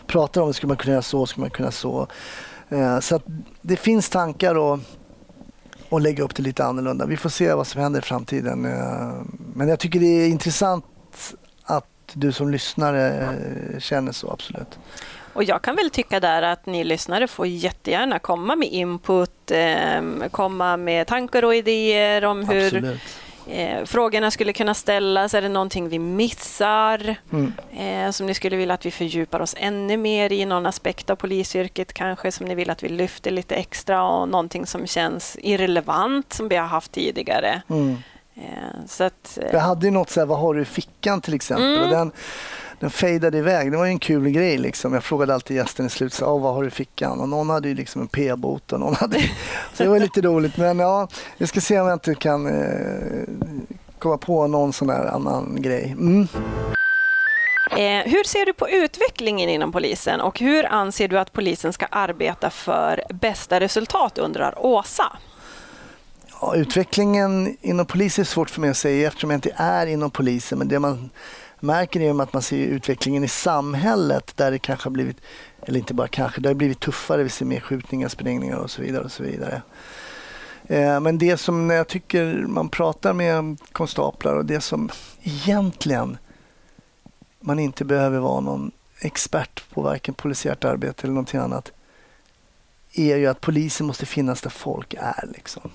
Speaker 4: pratar om, skulle man kunna göra så, skulle man kunna så. Eh, så att det finns tankar och, och lägga upp det lite annorlunda. Vi får se vad som händer i framtiden. Eh, men jag tycker det är intressant att du som lyssnare eh, känner så, absolut.
Speaker 2: Och jag kan väl tycka där att ni lyssnare får jättegärna komma med input, eh, komma med tankar och idéer om hur. Eh, frågorna skulle kunna ställas. Är det någonting vi missar
Speaker 4: Mm.
Speaker 2: eh, som ni skulle vilja att vi fördjupar oss ännu mer i? Någon aspekt av polisyrket kanske som ni vill att vi lyfter lite extra och någonting som känns irrelevant som vi har haft tidigare.
Speaker 4: Mm.
Speaker 2: Eh, så att, eh,
Speaker 4: Jag hade ju något så här, vad har du i fickan till exempel?
Speaker 2: Mm.
Speaker 4: Och den, den fejdade iväg. Det var ju en kul grej. Liksom. Jag frågade alltid gästen i slutet, "Ja, vad har du i fickan? Och någon hade ju liksom en p-bot och någon hade... Så det var lite roligt. Men ja, jag ska se om jag inte kan eh, komma på någon sån där annan grej. Mm.
Speaker 2: Eh, hur ser du på utvecklingen inom polisen och hur anser du att polisen ska arbeta för bästa resultat, undrar Åsa.
Speaker 4: Ja, utvecklingen inom polisen är svårt för mig att säga eftersom jag inte är inom polisen. Men det man märker är att man ser utvecklingen i samhället där det kanske har blivit, eller inte bara kanske, det har blivit tuffare. Vi ser mer skjutningar, sprängningar och så vidare. och så vidare. Eh, men det som jag tycker man pratar med konstaplar och det som egentligen man inte behöver vara någon expert på varken polisiärt arbete eller någonting annat är ju att polisen måste finnas där folk är. Liksom.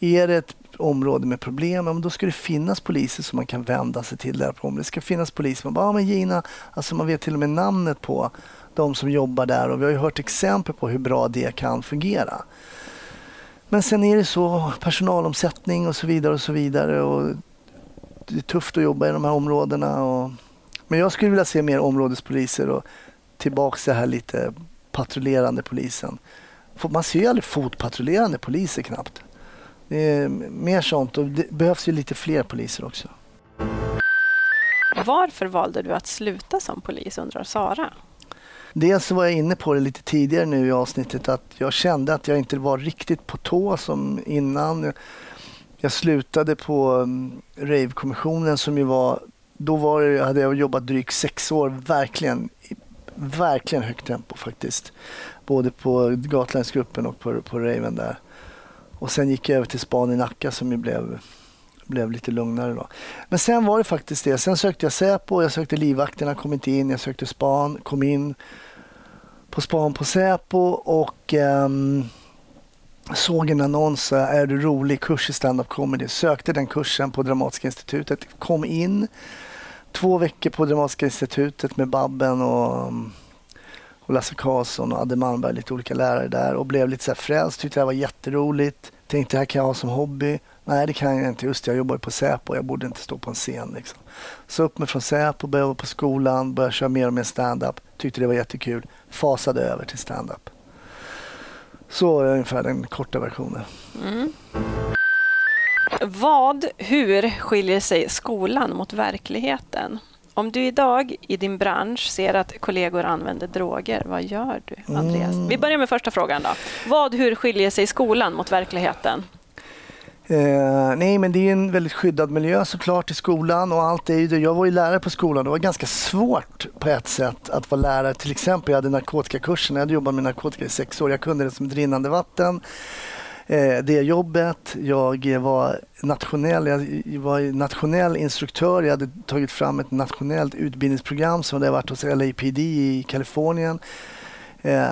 Speaker 4: Är det ett område med problem, ja, men då ska det finnas poliser som man kan vända sig till där på området. Det ska finnas poliser som bara, ja men Gina, alltså man vet till och med namnet på de som jobbar där och vi har ju hört exempel på hur bra det kan fungera. Men sen är det så personalomsättning och så vidare och så vidare och det är tufft att jobba i de här områdena. Och, men jag skulle vilja se mer områdespoliser och tillbaks det här lite patrullerande polisen. Man ser ju aldrig fotpatrullerande poliser knappt. Det är mer sånt och det behövs ju lite fler poliser också.
Speaker 2: Varför valde du att sluta som polis, undrar Sara.
Speaker 4: Dels var jag inne på det lite tidigare nu i avsnittet att jag kände att jag inte var riktigt på tå som innan. Jag slutade på um, Rave-kommissionen som ju var, då var det, hade jag jobbat drygt sex år, verkligen, verkligen högt tempo faktiskt. Både på Gatlandsgruppen och på, på Raven där. Och sen gick jag över till span i Nacka som ju blev, blev lite lugnare då. Men sen var det faktiskt det. Sen sökte jag Säpo, jag sökte livvakterna, kom inte in. Jag sökte span, kom in på span på Säpo och um, såg en annons, eh, är du rolig, kurs i stand-up comedy. Sökte den kursen på Dramatiska institutet, kom in två veckor på Dramatiska institutet med Babben och, ehm, och Lasse Karlsson och Adde Malmberg, lite olika lärare där och blev lite så här frälst, tyckte det här var jätteroligt. Tänkte det här kan jag ha som hobby. Nej, det kan jag inte. Just det, jag jobbar ju på Säpo. Jag borde inte stå på en scen. Liksom. Så upp mig från Säpo, började jobba på skolan, började köra mer och mer stand-up. Tyckte det var jättekul. Fasade över till stand-up. Så är ungefär den korta versionen. Mm.
Speaker 2: Vad, hur skiljer sig skolan mot verkligheten? Om du idag i din bransch ser att kollegor använder droger, vad gör du, Andreas?
Speaker 4: Mm.
Speaker 2: Vi börjar med första frågan. då. Vad, hur skiljer sig skolan mot verkligheten?
Speaker 4: Eh, nej, men det är en väldigt skyddad miljö såklart i skolan och allt är det. Jag var ju lärare på skolan. Det var ganska svårt på ett sätt att vara lärare. Till exempel, jag hade narkotikakursen. Jag hade jobbat med narkotika i sex år. Jag kunde det som ett rinnande vatten. Eh, det jobbet. Jag var nationell, jag var nationell instruktör. Jag hade tagit fram ett nationellt utbildningsprogram som hade varit hos LAPD i Kalifornien. Eh,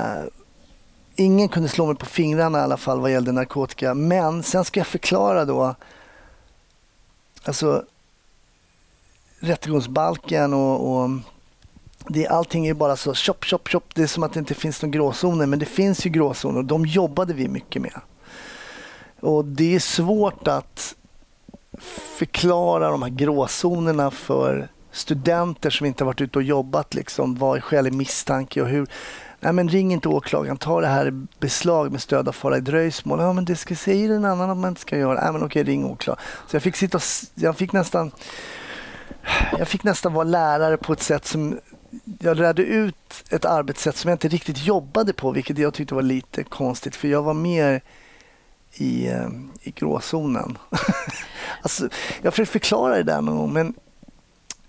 Speaker 4: ingen kunde slå mig på fingrarna i alla fall vad gällde narkotika. Men sen ska jag förklara då. Alltså rättegångsbalken och, och det, allting är bara så chop, chop, chop. Det är som att det inte finns någon gråzoner. Men det finns ju gråzoner och de jobbade vi mycket med. Och det är svårt att förklara de här gråzonerna för studenter som inte har varit ute och jobbat. Liksom, vad är skälig misstanke och hur, Nej, men ring inte åklagaren, ta det här i beslag med stöd av fara i dröjsmål. Ja, men det ska säga en annan att man inte ska göra. Nej, men okej, ring åklagaren. Så jag fick sitta och, jag fick nästan, jag fick nästan vara lärare på ett sätt som jag lärde ut ett arbetssätt som jag inte riktigt jobbade på, vilket jag tyckte var lite konstigt, för jag var mer i, eh, i gråzonen. alltså, jag försöker förklara det där någon gång, men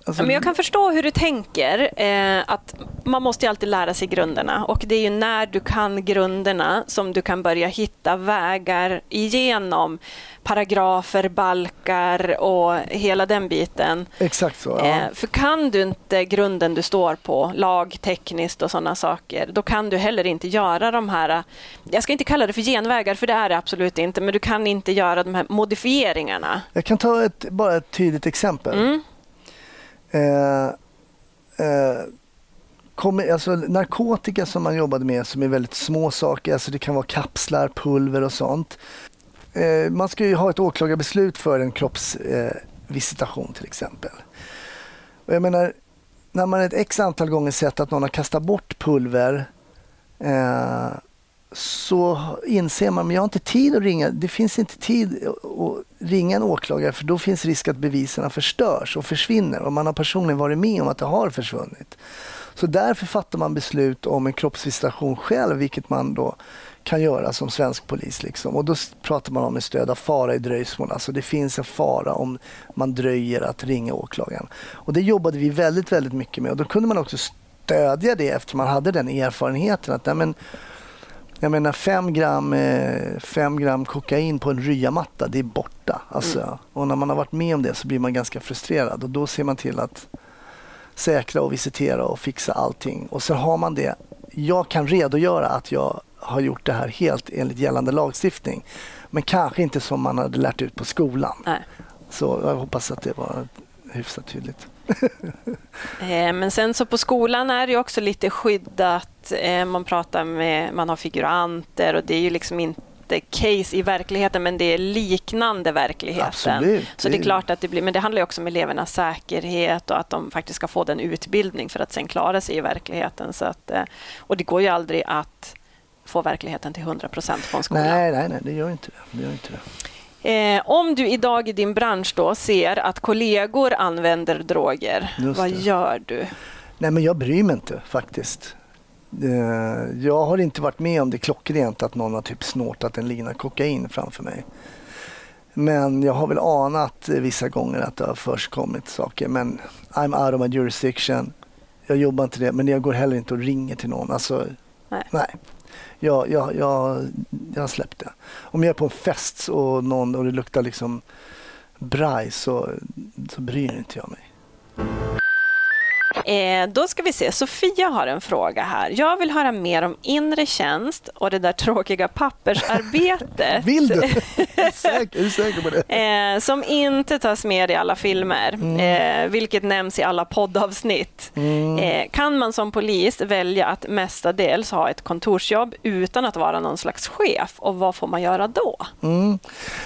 Speaker 4: Alltså,
Speaker 2: men jag kan förstå hur du tänker. Eh, att Man måste ju alltid lära sig grunderna och det är ju när du kan grunderna som du kan börja hitta vägar igenom paragrafer, balkar och hela den biten.
Speaker 4: Exakt så. Ja.
Speaker 2: Eh, för kan du inte grunden du står på, lagtekniskt och sådana saker, då kan du heller inte göra de här, jag ska inte kalla det för genvägar, för det är det absolut inte, men du kan inte göra de här modifieringarna.
Speaker 4: Jag kan ta ett, bara ett tydligt exempel.
Speaker 2: Mm.
Speaker 4: Eh, eh, kommer, alltså, narkotika som man jobbade med som är väldigt små saker, alltså det kan vara kapslar, pulver och sånt. Eh, man ska ju ha ett åklagarbeslut för en kroppsvisitation till exempel. Och jag menar, när man ett x antal gånger sett att någon har kastat bort pulver eh, så inser man att jag har inte tid att ringa. Det finns inte tid att ringa en åklagare för då finns risk att bevisen förstörs och försvinner och man har personligen varit med om att det har försvunnit. Så därför fattar man beslut om en kroppsvisitation själv, vilket man då kan göra som svensk polis. Liksom. Och då pratar man om en stöd av fara i dröjsmål. Alltså det finns en fara om man dröjer att ringa åklagaren. Och det jobbade vi väldigt, väldigt mycket med och då kunde man också stödja det eftersom man hade den erfarenheten att nej, men, jag menar fem gram, eh, fem gram kokain på en ryamatta, det är borta. Alltså,
Speaker 2: Mm.
Speaker 4: Och när man har varit med om det så blir man ganska frustrerad och då ser man till att säkra och visitera och fixa allting. Och så har man det. Jag kan redogöra att jag har gjort det här helt enligt gällande lagstiftning. Men kanske inte som man hade lärt ut på skolan.
Speaker 2: Nej.
Speaker 4: Så jag hoppas att det var hyfsat tydligt.
Speaker 2: Eh, Men sen så på skolan är det också lite skyddat. Eh, Man pratar med, man har figuranter och det är ju liksom inte case i verkligheten men det är liknande verkligheten.
Speaker 4: Absolut.
Speaker 2: Så det är klart att det blir, men det handlar ju också om elevernas säkerhet och att de faktiskt ska få den utbildning för att sen klara sig i verkligheten. Så att, eh, och det går ju aldrig att få verkligheten till 100 procent på en skola.
Speaker 4: Nej, nej, nej, det gör inte det. det, gör inte det.
Speaker 2: Eh, om du idag i din bransch då ser att kollegor använder droger, vad gör du?
Speaker 4: Nej, men jag bryr mig inte faktiskt. Eh, Jag har inte varit med om det klockrent att någon har typ snortat en lina kokain framför mig. Men jag har väl anat vissa gånger att det har förskommit saker. Men I'm out of my jurisdiction. Jag jobbar inte det, men jag går heller inte och ringer till någon. Alltså,
Speaker 2: Nej.
Speaker 4: nej. Jag, jag, jag, jag har släppt det. Om jag är på en fest och, någon, och det luktar liksom braj så, så bryr inte jag mig.
Speaker 2: Eh, då ska vi se, Sofia har en fråga här. Jag vill höra mer om inre tjänst och det där tråkiga pappersarbetet.
Speaker 4: Vill du? är, du säker, är du säker på det?
Speaker 2: Eh, som inte tas med i alla filmer, eh, vilket nämns i alla poddavsnitt. Eh, kan man som polis välja att mestadels ha ett kontorsjobb utan att vara någon slags chef? Och vad får man göra då?
Speaker 4: Mm,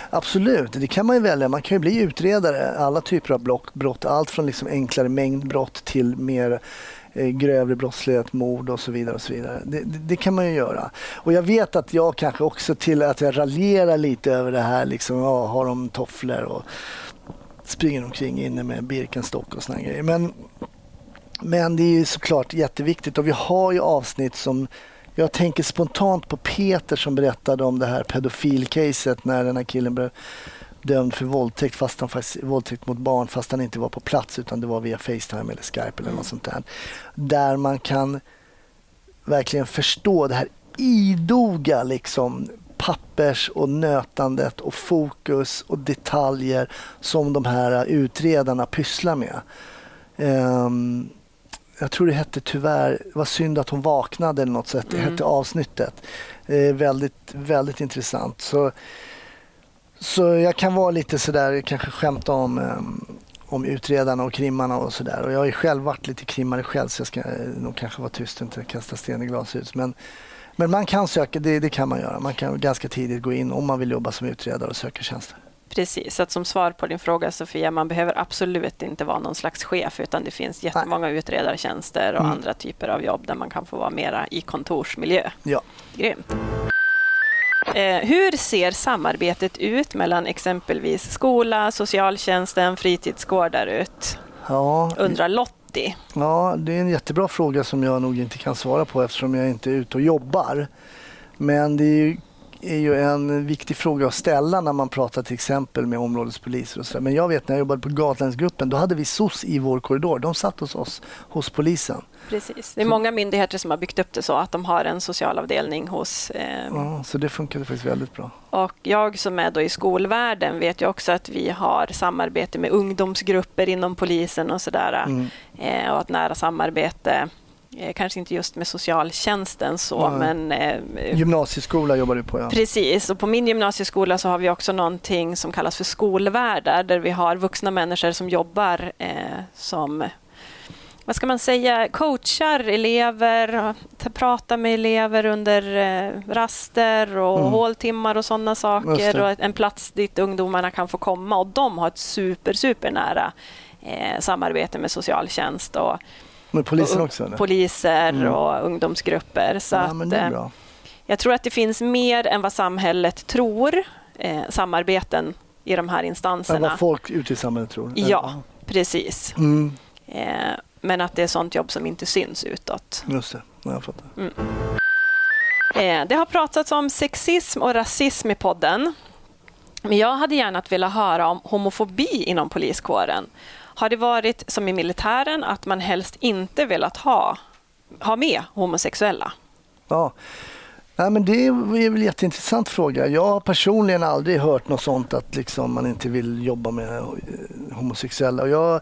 Speaker 4: absolut, det kan man ju välja. Man kan ju bli utredare. Alla typer av brott. Allt från liksom enklare mängdbrott till mer eh, grövre brottslighet, mord och så vidare. och så vidare. Det, det, det kan man ju göra. Och jag vet att jag kanske också till att jag raljerar lite över det här. Liksom, ja, har de tofflor och springer omkring inne med Birkenstock och såna grejer. Men, men det är ju såklart jätteviktigt och vi har ju avsnitt som jag tänker spontant på Peter som berättade om det här pedofilcaset när den här killen blev dömd för våldtäkt, fast han faktiskt, våldtäkt mot barn fast han inte var på plats utan det var via Facetime eller Skype eller något sånt där. Där man kan verkligen förstå det här idoga liksom pappers och nötandet och fokus och detaljer som de här utredarna pysslar med. Ehm, jag tror det hette tyvärr, det var synd att hon vaknade eller något sätt, det hette avsnittet. Eh, väldigt, väldigt intressant. Så, så jag kan vara lite sådär, kanske skämta om, ehm, om utredarna och krimmarna och sådär. Och jag har ju själv varit lite krimmare själv så jag ska eh, nog kanske vara tyst och inte kasta sten i glashus. Men, men man kan söka, det, det kan man göra. Man kan ganska tidigt gå in om man vill jobba som utredare och söka tjänster.
Speaker 2: Precis, att som svar på din fråga Sofia, man behöver absolut inte vara någon slags chef utan det finns jättemånga utredartjänster och
Speaker 4: Mm.
Speaker 2: andra typer av jobb där man kan få vara mera i kontorsmiljö.
Speaker 4: Ja.
Speaker 2: Grymt. Eh, hur ser samarbetet ut mellan exempelvis skola, socialtjänsten, fritidsgårdar ut?
Speaker 4: Ja,
Speaker 2: Undrar Lottie.
Speaker 4: Ja, det är en jättebra fråga som jag nog inte kan svara på eftersom jag inte är ute och jobbar. Men det är ju är ju en viktig fråga att ställa när man pratar till exempel med områdespoliser och så. Men jag vet när jag jobbade på Gatlänsgruppen, då hade vi SOS i vår korridor. De satt hos oss, hos polisen.
Speaker 2: Precis. Det är många myndigheter som har byggt upp det så att de har en socialavdelning hos... Eh,
Speaker 4: Ja, så det funkade faktiskt väldigt bra.
Speaker 2: och jag som är då i skolvärlden vet ju också att vi har samarbete med ungdomsgrupper inom polisen och sådär.
Speaker 4: Mm.
Speaker 2: Eh, och ett nära samarbete, eh, kanske inte just med socialtjänsten så,
Speaker 4: Nej.
Speaker 2: men eh,
Speaker 4: Gymnasieskola jobbar du på, ja.
Speaker 2: Precis, och på min gymnasieskola så har vi också någonting som kallas för skolvärdar där vi har vuxna människor som jobbar eh, som vad ska man säga, coachar elever, pratar med elever under eh, raster och
Speaker 4: Mm.
Speaker 2: håltimmar och sådana saker och en plats dit ungdomarna kan få komma och de har ett super, super nära eh, samarbete med socialtjänst och,
Speaker 4: Med polisen
Speaker 2: och
Speaker 4: också? Eller?
Speaker 2: poliser
Speaker 4: Mm.
Speaker 2: och ungdomsgrupper. Så
Speaker 4: ja,
Speaker 2: att, eh,
Speaker 4: bra.
Speaker 2: jag tror att det finns mer än vad samhället tror, eh, samarbeten i de här instanserna.
Speaker 4: vad folk ute i samhället tror.
Speaker 2: Ja, precis.
Speaker 4: Mm,
Speaker 2: Eh, men att det är sånt jobb som inte syns utåt.
Speaker 4: just det, ja, jag fattar.
Speaker 2: Eh, det har pratats om sexism och rasism i podden. Men jag hade gärna velat höra om homofobi inom poliskåren. Har det varit som i militären att man helst inte velat ha, ha med homosexuella?
Speaker 4: Ja. Nej, men det är väl en jätteintressant fråga. Jag har personligen aldrig hört något sånt att liksom man inte vill jobba med homosexuella. Och jag,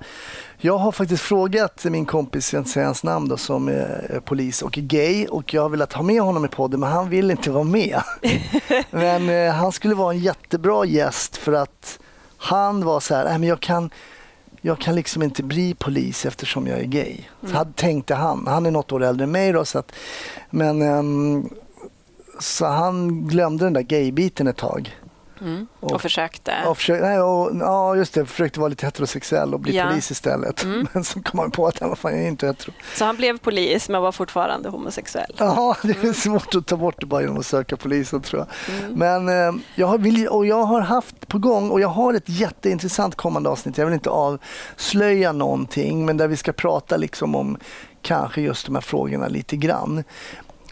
Speaker 4: jag har faktiskt frågat min kompis, jag säga hans namn, då, som är polis och är gay och jag har velat ha med honom i podden men han vill inte vara med. men eh, han skulle vara en jättebra gäst för att han var så här, Nej, men jag kan jag kan liksom inte bli polis eftersom jag är gay. Så hade, tänkte han. Han är något år äldre än mig då, så att, men ehm, så han glömde den där gay-biten ett tag.
Speaker 2: Mm.
Speaker 4: Och-
Speaker 2: Och försökte.
Speaker 4: Och försökte, nej, och, ja, just det. Försökte vara lite heterosexuell och bli
Speaker 2: Ja.
Speaker 4: polis istället. Men så kom han på att han, är inte hetero.
Speaker 2: Så han blev polis men var fortfarande homosexuell.
Speaker 4: Ja, det är svårt att ta bort det bara genom att söka polisen tror jag. Men eh, jag, har, vill, och jag har haft på gång och jag har ett jätteintressant kommande avsnitt. Jag vill inte avslöja någonting men där vi ska prata liksom om kanske just de här frågorna lite grann.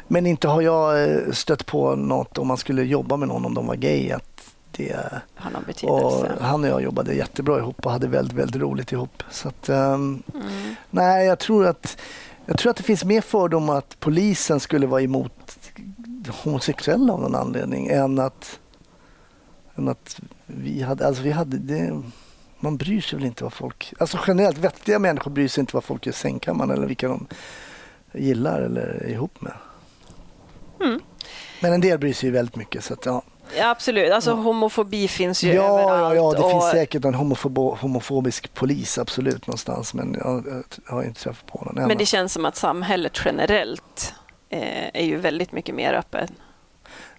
Speaker 4: Men inte har jag eh, stött på något om man skulle jobba med någon om de var gay. Att det,
Speaker 2: Har någon
Speaker 4: och
Speaker 2: betydelse.
Speaker 4: han och jag jobbade jättebra ihop och hade väldigt, väldigt roligt ihop. Så att, ehm,
Speaker 2: Mm.
Speaker 4: Nej, jag tror att jag tror att det finns mer fördomar att polisen skulle vara emot homosexuella av någon anledning än att, än att vi hade, alltså vi hade det, man bryr sig väl inte vad folk, alltså generellt vettiga människor bryr sig inte vad folk gör i sängkammaren eller vilka de gillar eller är ihop med.
Speaker 2: Mm.
Speaker 4: Men en del bryr sig ju väldigt mycket så att ja.
Speaker 2: Ja, absolut. Alltså, homofobi finns ju
Speaker 4: Ja, ja,
Speaker 2: överallt.
Speaker 4: ja, det
Speaker 2: och
Speaker 4: finns säkert en homofobo, homofobisk polis absolut någonstans men jag, jag har inte träffat på någon än.
Speaker 2: Men det känns som att samhället generellt eh, är ju väldigt mycket mer öppet.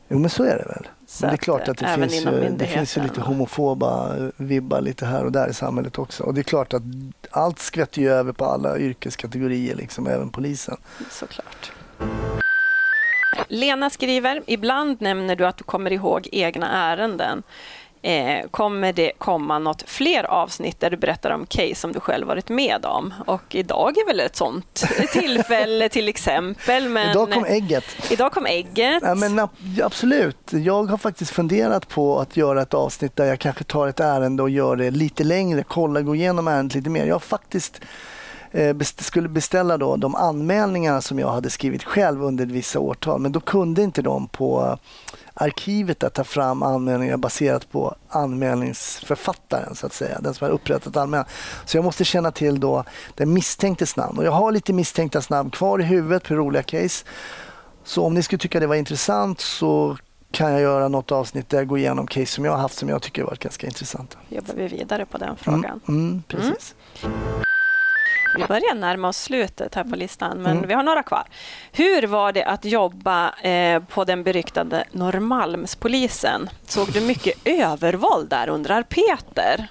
Speaker 4: Jo men så är det väl. Men det är klart att det, finns ju, det finns ju lite homofoba vibbar lite här och där i samhället också. Och det är klart att allt skvätter ju över på alla yrkeskategorier, liksom, även polisen.
Speaker 2: Såklart. Lena skriver, ibland nämner du att du kommer ihåg egna ärenden. Eh, kommer det komma något fler avsnitt där du berättar om case som du själv varit med om? Och idag är väl ett sånt tillfälle till exempel. Men
Speaker 4: Idag kom ägget.
Speaker 2: idag kom ägget.
Speaker 4: Ja, men ab- absolut. Jag har faktiskt funderat på att göra ett avsnitt där jag kanske tar ett ärende och gör det lite längre, kolla, gå igenom ärendet lite mer. Jag har faktiskt skulle beställa då de anmälningar som jag hade skrivit själv under vissa årtal men då kunde inte de på eh, arkivet att ta fram anmälningar baserat på anmälningsförfattaren så att säga, den som har upprättat anmälan. Så jag måste känna till då den misstänktes namn och jag har lite misstänkta namn kvar i huvudet på roliga case. Så om ni skulle tycka det var intressant så kan jag göra något avsnitt där jag går igenom case som jag har haft som jag tycker har varit ganska intressanta.
Speaker 2: Jobbar vi vidare på den frågan.
Speaker 4: Mm, mm, precis.
Speaker 2: Vi börjar närma oss slutet här på listan, men
Speaker 4: Mm.
Speaker 2: vi har några kvar. Hur var det att jobba eh, på den beryktade Norrmalmspolisen? Såg du mycket övervåld där, undrar Peter.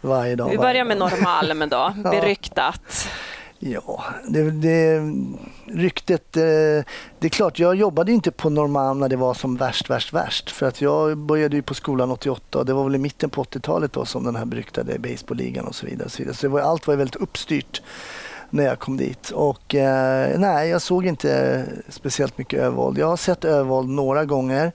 Speaker 4: Varje dag.
Speaker 2: Vi börjar med. Norrmalm då, beryktat.
Speaker 4: Ja, det, det, ryktet... Eh, det är klart, jag jobbade inte på Norrmalm när det var som värst, värst, värst. För att jag började ju på skolan 88 och det var väl i mitten på 80-talet då som den här beryktade baseballligan och så vidare. Och så vidare. så det var, allt var ju väldigt uppstyrt när jag kom dit. Och eh, nej, jag såg inte speciellt mycket övervåld. Jag har sett övervåld några gånger.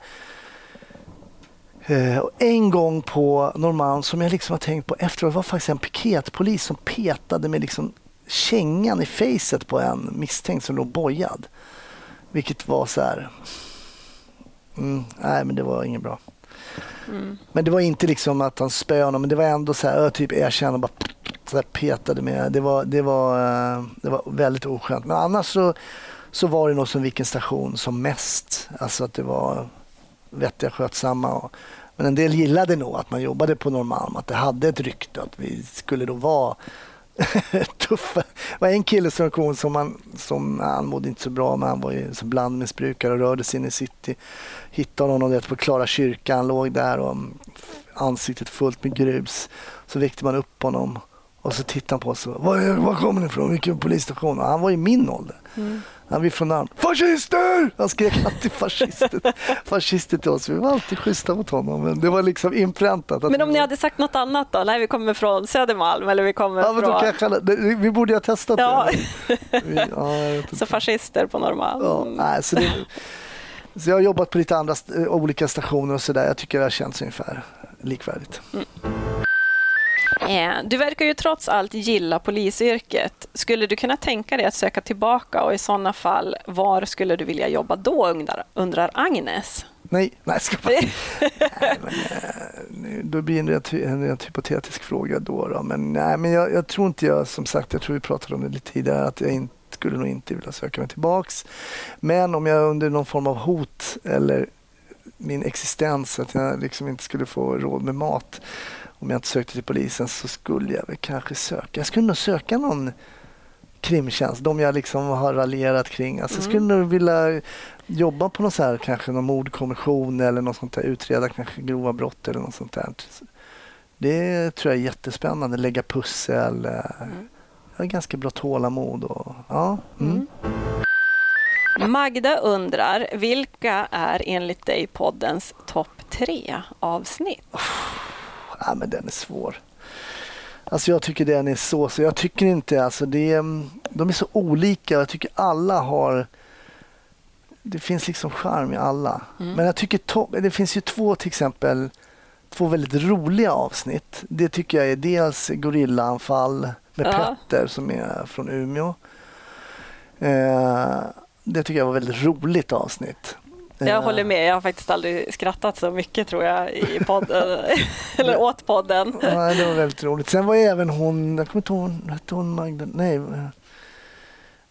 Speaker 4: Uh, en gång på Norrmalm som jag liksom har tänkt på efteråt var faktiskt en piketpolis som petade med liksom kängan i facet på en misstänkt som låg bojad. Vilket var så här... Mm, nej, men det var inget bra.
Speaker 2: Mm.
Speaker 4: Men det var inte liksom att han spöade honom, men det var ändå så här, typ erkänna och bara så här petade med. Det var, det, var, eh, det var väldigt oskönt. Men annars så, så var det nog som vilken station som mest. Alltså att det var vettiga, skötsamma. Och, men en del gillade nog att man jobbade på Norrmalm, att det hade ett rykte att vi skulle då vara tuffa. Det var en kille som kom som, han, som han mådde inte så bra men han var ju som blandmissbrukare och rörde sig in i city. Hittade honom vet, på Klara kyrka, han låg där och ansiktet fullt med grus. Så väckte man upp honom och så tittade han på oss och var, var kommer ni ifrån? Vilken polisstation? Och han var i min ålder.
Speaker 2: Mm.
Speaker 4: Han var från Narm. Fascister! Han skrek alltid fascister. fascister till oss. Vi var alltid schyssta mot honom. Men det var liksom inpräntat.
Speaker 2: Men om
Speaker 4: vi
Speaker 2: ni
Speaker 4: var-
Speaker 2: hade sagt något annat då? Nej, vi kommer från Södermalm eller vi kommer
Speaker 4: Ja, men då
Speaker 2: från...
Speaker 4: kanske, vi borde ju ha testat
Speaker 2: Ja.
Speaker 4: det. Vi, ja.
Speaker 2: Så fascister på Norrmalm.
Speaker 4: Ja, nej, så, det, så jag har jobbat på lite andra st- olika stationer och sådär. Jag tycker det har känts ungefär likvärdigt.
Speaker 2: Eh, Du verkar ju trots allt gilla polisyrket. Skulle du kunna tänka dig att söka tillbaka och i sådana fall, var skulle du vilja jobba då, undrar, undrar Agnes?
Speaker 4: Nej, nej, ska bara, nej men, eh, då blir det en, rent- en rent hypotetisk fråga då. då. Men, nej, men jag, jag tror inte jag, som sagt, jag tror vi pratade om det lite tidigare, att jag inte, skulle nog inte vilja söka mig tillbaks. Men om jag under någon form av hot eller min existens, att jag liksom inte skulle få råd med mat om jag inte sökte till polisen så skulle jag väl kanske söka. Jag skulle nog söka någon krimtjänst, de jag liksom har raljerat kring. Alltså, Jag skulle nog vilja jobba på någon så här, kanske någon mordkommission eller något sånt där, utreda kanske grova brott eller något sånt där. Det tror jag är jättespännande, lägga pussel. eh, Jag har ganska bra tålamod. Och, ja, mm.
Speaker 2: Magda undrar, vilka är enligt dig poddens topp tre avsnitt?
Speaker 4: Ja, men den är svår. Alltså jag tycker den är så, så jag tycker inte, alltså det är, mm, de är så olika. Jag tycker alla har, det finns liksom charm i alla. Men jag tycker to- det finns ju två till exempel, två väldigt roliga avsnitt. Det tycker jag är dels Gorillaanfall med
Speaker 2: Ja.
Speaker 4: Petter som är från Umeå. Eh, det tycker jag var ett väldigt roligt avsnitt.
Speaker 2: Jag håller med, jag har faktiskt aldrig skrattat så mycket tror jag i podden, eller åt podden.
Speaker 4: Ja, det var väldigt roligt. Sen var ju även hon, jag kommer inte ihåg, hon- hette hon Magda? Nej.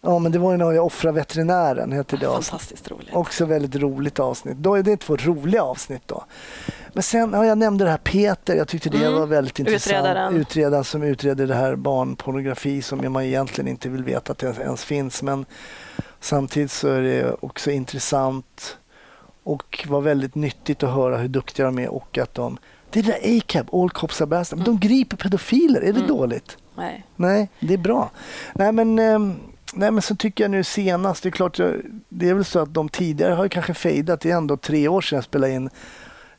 Speaker 4: Ja, men det var ju när jag offrade veterinären, hette det.
Speaker 2: Fantastiskt roligt.
Speaker 4: Också väldigt roligt avsnitt. Då är det två roliga avsnitt då. Men sen, ja, jag nämnde det här Peter, jag tyckte det
Speaker 2: Mm.
Speaker 4: var väldigt intressant.
Speaker 2: Utredaren.
Speaker 4: Utredaren som utreder det här barnpornografi som man egentligen inte vill veta att det ens finns. Men samtidigt så är det också intressant och var väldigt nyttigt att höra hur duktiga de är och att de det är det där ACAB, All Cops Are Bastard.
Speaker 2: Mm.
Speaker 4: De griper pedofiler. Är det dåligt?
Speaker 2: Nej.
Speaker 4: Nej, det är bra. Nej, men, ehm, nej, men så tycker jag nu senast, det är klart, jag- det är väl så att de tidigare har ju kanske fejdat. Det är ändå tre år sedan jag spelade in,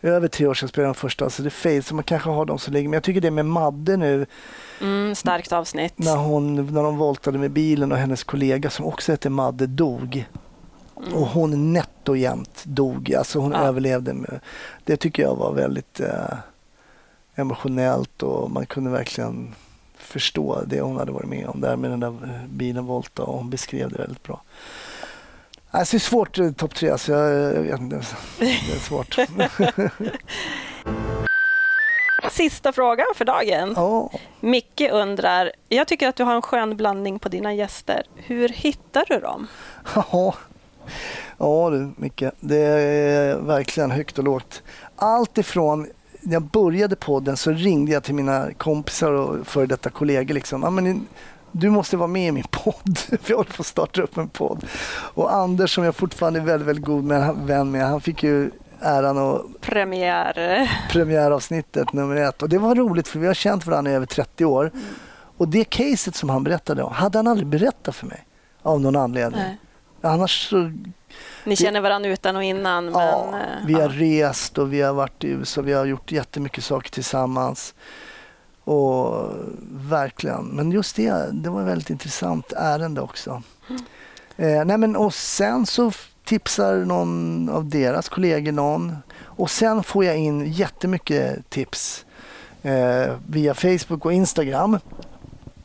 Speaker 4: över tre år sedan jag spelade den första, så det är fade, så man kanske har dem så länge. Men jag tycker det med Madde nu,
Speaker 2: Mm, starkt avsnitt.
Speaker 4: när, hon, när de voltade med bilen och hennes kollega som också heter Madde dog. Och hon nätt och jämnt dog, alltså hon
Speaker 2: Ja.
Speaker 4: överlevde. Med, det tycker jag var väldigt eh, emotionellt och man kunde verkligen förstå det hon hade varit med om där med den där eh, bilen volta och hon beskrev det väldigt bra. Alltså det är svårt, eh, topp tre, så jag, jag vet inte. Det är svårt.
Speaker 2: Sista frågan för dagen.
Speaker 4: Ja.
Speaker 2: Micke undrar, jag tycker att du har en skön blandning på dina gäster. Hur hittar du dem?
Speaker 4: Ja, ja du Micke, det är verkligen högt och lågt. Allt ifrån när jag började podden så ringde jag till mina kompisar och före detta kollegor. Liksom. Men du måste vara med i min podd, för jag håller på att starta upp en podd. Och Anders som jag fortfarande är väldigt, väldigt god med, vän med, han fick ju äran att
Speaker 2: Premiär.
Speaker 4: premiäravsnittet nummer ett. Och det var roligt för vi har känt varandra i över 30 år. Och det caset som han berättade om hade han aldrig berättat för mig av någon anledning.
Speaker 2: Nej.
Speaker 4: Annars så
Speaker 2: Ni känner varandra utan och innan. Men,
Speaker 4: Ja,
Speaker 2: eh,
Speaker 4: vi har
Speaker 2: ja.
Speaker 4: rest och vi har varit i USA. Vi har gjort jättemycket saker tillsammans. Och verkligen. Men just det, det var ett väldigt intressant ärende också.
Speaker 2: Mm.
Speaker 4: Eh, nej men och sen så tipsar någon av deras kollegor någon. Och sen får jag in jättemycket tips eh, via Facebook och Instagram.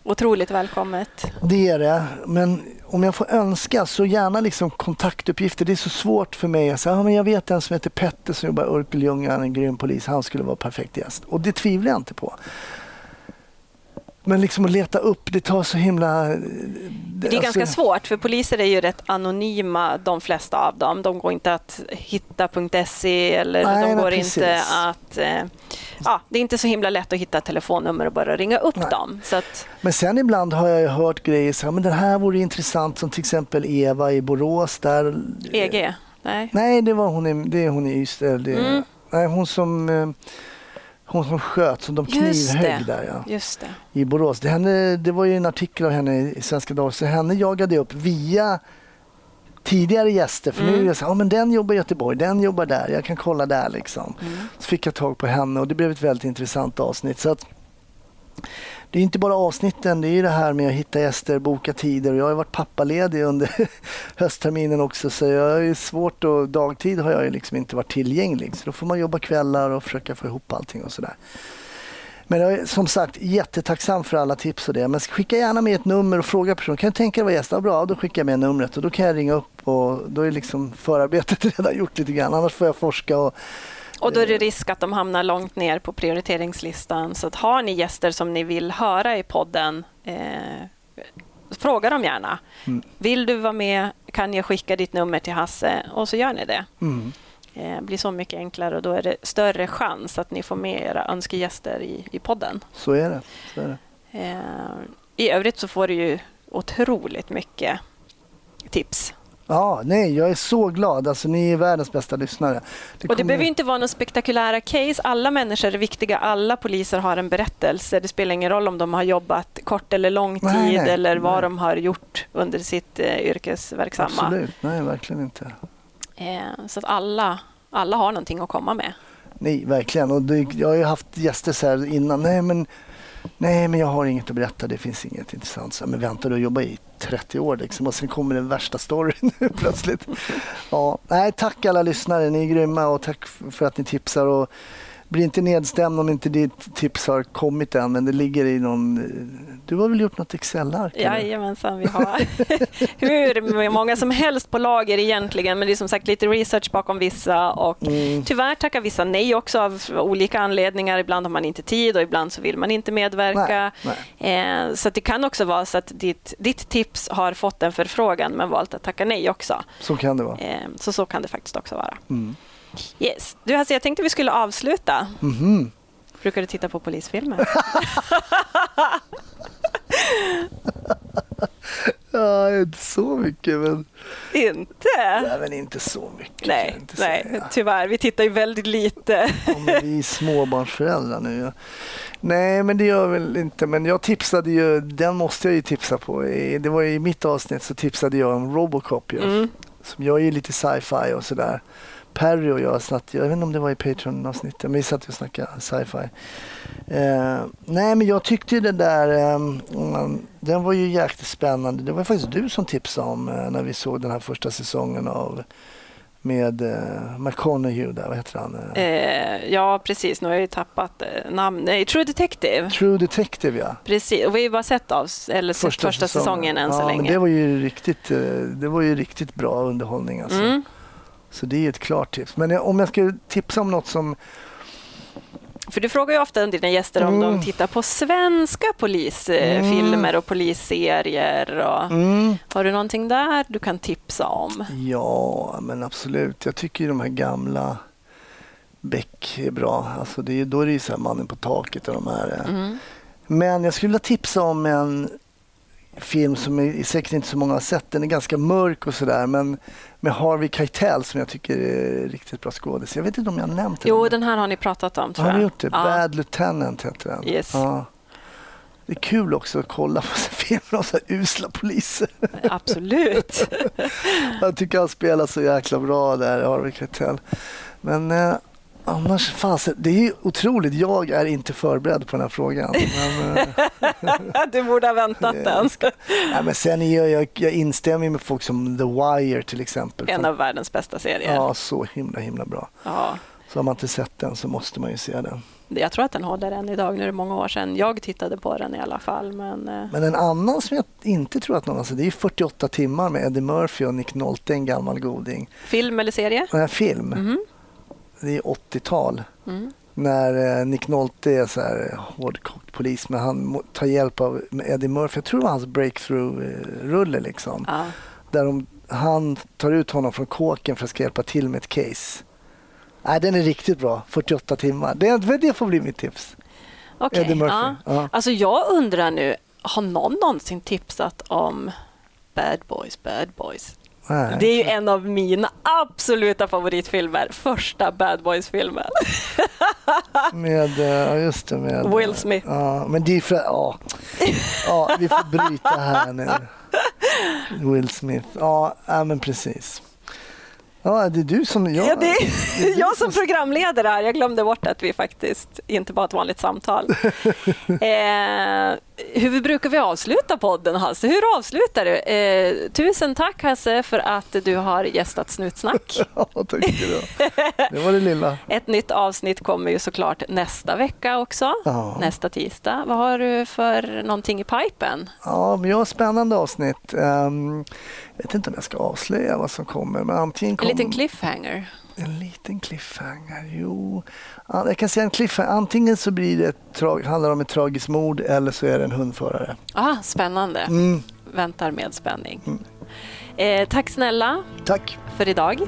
Speaker 2: Otroligt välkommet.
Speaker 4: Det är det. Men om jag får önska så gärna liksom kontaktuppgifter. Det är så svårt för mig. Jag, säger, ja, men jag vet en som heter Petter som jobbar i Örkelljunga, en grym polis. Han skulle vara perfekt gäst. Och det tvivlar jag inte på. Men liksom att leta upp, det tar så himla...
Speaker 2: Det är ganska
Speaker 4: alltså-
Speaker 2: svårt för poliser är ju rätt anonyma de flesta av dem. De går inte att hitta .se eller
Speaker 4: Nej,
Speaker 2: de
Speaker 4: nej,
Speaker 2: går
Speaker 4: precis.
Speaker 2: inte att... Eh, ja, det är inte så himla lätt att hitta telefonnummer och bara ringa upp
Speaker 4: Nej.
Speaker 2: dem. Så att,
Speaker 4: Men sen ibland har jag ju hört grejer så här, men den här vore intressant som till exempel Eva i Borås där.
Speaker 2: EG? Nej.
Speaker 4: Nej, det var hon i, det är hon i Ystad. Det,
Speaker 2: Mm.
Speaker 4: Nej, hon som eh, hon som sköt, som de knivhögg där ja,
Speaker 2: Just det.
Speaker 4: i Borås. Det, henne, det var ju en artikel av henne i Svenska Dagbladet, så henne jagade jag upp via tidigare gäster. För nu
Speaker 2: Mm.
Speaker 4: är det så här, ja, men den jobbar i Göteborg, den jobbar där, jag kan kolla där liksom.
Speaker 2: Mm.
Speaker 4: Så fick jag tag på henne och det blev ett väldigt intressant avsnitt. Så att, det är inte bara avsnitten, det är ju det här med att hitta gäster, boka tider. Och jag har ju varit pappaledig under höstterminen också så jag är ju svårt och dagtid har jag ju liksom inte varit tillgänglig. Så då får man jobba kvällar och försöka få ihop allting och sådär. Men jag är som sagt jättetacksam för alla tips och det. Men skicka gärna med ett nummer och fråga personen. Kan du tänka dig att vara gäst? Ja, bra, då skickar jag med numret och då kan jag ringa upp och då är liksom förarbetet redan gjort lite grann. Annars får jag forska och
Speaker 2: och då är det risk att de hamnar långt ner på prioriteringslistan. Så att har ni gäster som ni vill höra i podden, eh, fråga dem gärna.
Speaker 4: Mm.
Speaker 2: Vill du vara med? Kan jag skicka ditt nummer till Hasse? Och så gör ni det.
Speaker 4: mm,
Speaker 2: Eh, blir så mycket enklare och då är det större chans att ni får med era önskegäster i, i podden.
Speaker 4: så är det. Så är det.
Speaker 2: Eh, I övrigt så får du ju otroligt mycket tips.
Speaker 4: Ja, nej, jag är så glad. Alltså, ni är världens bästa lyssnare.
Speaker 2: Och det
Speaker 4: kommer-
Speaker 2: behöver ju inte vara några spektakulära case. Alla människor är viktiga. Alla poliser har en berättelse. Det spelar ingen roll om de har jobbat kort eller lång tid
Speaker 4: Nej, nej,
Speaker 2: eller vad
Speaker 4: nej.
Speaker 2: de har gjort under sitt eh, yrkesverksamma.
Speaker 4: Absolut, nej verkligen inte.
Speaker 2: Eh, så att alla, alla har någonting att komma med.
Speaker 4: Nej, verkligen. Och det, jag har ju haft gäster så här innan. Nej men, nej, men jag har inget att berätta. Det finns inget intressant. Så, men vänta, du har jobbat i 30 år liksom. Och sen kommer den värsta storyn plötsligt. Ja, nej, tack alla lyssnare. Ni är grymma och tack för att ni tipsar. Och bli inte nedstämd om inte ditt tips har kommit än. Men det ligger i någon... Du har väl gjort något Excel-ark?
Speaker 2: Jajamensan, vi har hur många som helst på lager egentligen, men det är som sagt lite research bakom vissa och
Speaker 4: Mm.
Speaker 2: tyvärr tackar vissa nej också av olika anledningar. Ibland har man inte tid och ibland så vill man inte medverka.
Speaker 4: Nej,
Speaker 2: Eh, så det kan också vara så att ditt, ditt tips har fått en förfrågan men valt att tacka nej också.
Speaker 4: Så kan det vara.
Speaker 2: Eh, så så kan det faktiskt också vara.
Speaker 4: Mm.
Speaker 2: Yes. Du Hasse, jag tänkte vi skulle avsluta.
Speaker 4: Mhm.
Speaker 2: Brukar du titta på polisfilmer?
Speaker 4: Ja, inte så mycket men...
Speaker 2: inte?
Speaker 4: Nej, men inte så mycket.
Speaker 2: Nej,
Speaker 4: jag inte
Speaker 2: nej,
Speaker 4: säga.
Speaker 2: tyvärr. Vi tittar ju väldigt lite.
Speaker 4: Ja, vi är småbarnsföräldrar nu. Nej, men det gör väl inte. Men jag tipsade ju, den måste jag ju tipsa på. Det var i mitt avsnitt så tipsade jag om Robocop. Ju,
Speaker 2: Mm.
Speaker 4: Som jag är lite sci-fi och sådär. Perry och jag satt, jag vet inte om det var i Patreon-avsnittet, men vi satt och snackade sci-fi. Eh, nej, men jag tyckte ju den där, eh, den var ju jäkligt spännande. Det var faktiskt du som tipsade om eh, när vi såg den här första säsongen av med eh, McConaughey där, vad heter han? Eh,
Speaker 2: Eh, ja, precis. Nu har jag ju tappat eh, namn. Nej, True Detective.
Speaker 4: True Detective ja.
Speaker 2: Precis. Och vi har ju bara sett, av, eller sett första, säsongen än
Speaker 4: ja,
Speaker 2: så
Speaker 4: Men
Speaker 2: länge.
Speaker 4: det var ju riktigt, eh, det var ju riktigt bra underhållning alltså.
Speaker 2: Mm.
Speaker 4: Så det är ett klart tips. Men om jag ska tipsa om något som
Speaker 2: För du frågar ju ofta dina gäster om
Speaker 4: Mm.
Speaker 2: de tittar på svenska polisfilmer
Speaker 4: Mm.
Speaker 2: och polisserier. Och,
Speaker 4: mm,
Speaker 2: Har du någonting där du kan tipsa om?
Speaker 4: Ja, men absolut. Jag tycker ju de här gamla Beck är bra. Alltså det är, då är det ju så här Mannen på taket och de här. eh.
Speaker 2: Mm.
Speaker 4: Men jag skulle vilja tipsa om en film som är, säkert inte så många har sett. Den är ganska mörk och sådär. Men med Harvey Keitel som jag tycker är riktigt bra skådis. Jag vet inte om jag har nämnt den.
Speaker 2: Jo, den här har ni pratat om tror
Speaker 4: Har ni gjort det?
Speaker 2: Ja.
Speaker 4: Bad Lieutenant heter den.
Speaker 2: Yes.
Speaker 4: Ja. Det är kul också att kolla på filmer om så här usla poliser.
Speaker 2: Absolut.
Speaker 4: Jag tycker han spelar så jäkla bra där, Harvey Keitel. Men eh, Annars, fasen, det är otroligt. Jag är inte förberedd på den här frågan. Men, eh,
Speaker 2: Du borde ha väntat den.
Speaker 4: nej, men sen är jag, jag, jag instämmer med folk som The Wire till exempel.
Speaker 2: En av världens bästa serier.
Speaker 4: Ja, så himla himla bra.
Speaker 2: Ja.
Speaker 4: Så har man inte sett den så måste man ju se den.
Speaker 2: Jag tror att den håller än idag. Nu är det många år sedan jag tittade på den i alla fall. Men, eh,
Speaker 4: Men en annan som jag inte tror att någon har sett, det är 48 timmar med Eddie Murphy och Nick Nolte, en gammal goding.
Speaker 2: film eller serie?
Speaker 4: Här film,
Speaker 2: Mhm.
Speaker 4: Det är 80-tal.
Speaker 2: Mm.
Speaker 4: När eh, Nick Nolte är så här hårdkokt polis men han tar hjälp av Eddie Murphy. Jag tror det var hans breakthrough-rulle liksom.
Speaker 2: Ja.
Speaker 4: Där de, han tar ut honom från kåken för att ska hjälpa till med ett case. Nej, den är riktigt bra. 48 timmar. Det, det får bli mitt tips.
Speaker 2: Okej,
Speaker 4: Eddie Murphy.
Speaker 2: ja.
Speaker 4: Ja.
Speaker 2: Alltså jag undrar nu, har någon någonsin tipsat om Bad Boys, Bad Boys?
Speaker 4: Nej.
Speaker 2: Det är ju en av mina absoluta favoritfilmer. Första Bad Boys-filmen.
Speaker 4: Med, eh, ja just det. Med,
Speaker 2: Will Smith.
Speaker 4: Ja, men det är för, ja. ja, vi får bryta här nu. Will Smith. Ja, ja men precis. Ja, det är du som... Ja,
Speaker 2: Ja, det
Speaker 4: det är
Speaker 2: är
Speaker 4: du
Speaker 2: jag som programledare här. Jag glömde bort att vi faktiskt inte bara ett vanligt samtal. eh, hur brukar vi avsluta podden, Hasse? Hur avslutar du? Eh, tusen tack, Hasse, för att du har gästat Snutsnack.
Speaker 4: Ja, tack. Det var det lilla.
Speaker 2: Ett nytt avsnitt kommer ju såklart nästa vecka också,
Speaker 4: Ja.
Speaker 2: nästa tisdag. Vad har du för någonting i pipen?
Speaker 4: Ja, men jag har spännande avsnitt. Ehm, jag vet inte om jag ska avslöja vad som kommer. Men antingen
Speaker 2: En
Speaker 4: kom...
Speaker 2: liten cliffhanger.
Speaker 4: En liten cliffhanger, jo. Ja, jag kan säga en cliffhanger. Antingen så blir det tra- handlar det om ett tragiskt mord eller så är det en hundförare.
Speaker 2: Ah, spännande.
Speaker 4: Mm,
Speaker 2: Väntar med spänning. Eh, tack snälla
Speaker 4: tack.
Speaker 2: för idag.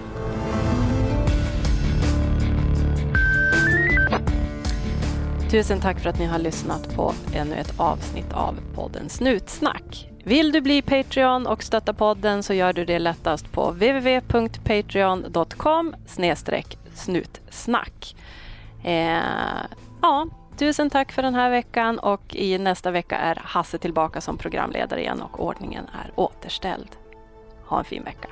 Speaker 2: Tusen tack för att ni har lyssnat på ännu ett avsnitt av podden Snutsnack. Vill du bli Patreon och stötta podden så gör du det lättast på www.patreon.com snutsnack. Eh, ja, tusen tack för den här veckan och i nästa vecka är Hasse tillbaka som programledare igen och ordningen är återställd. Ha en fin vecka.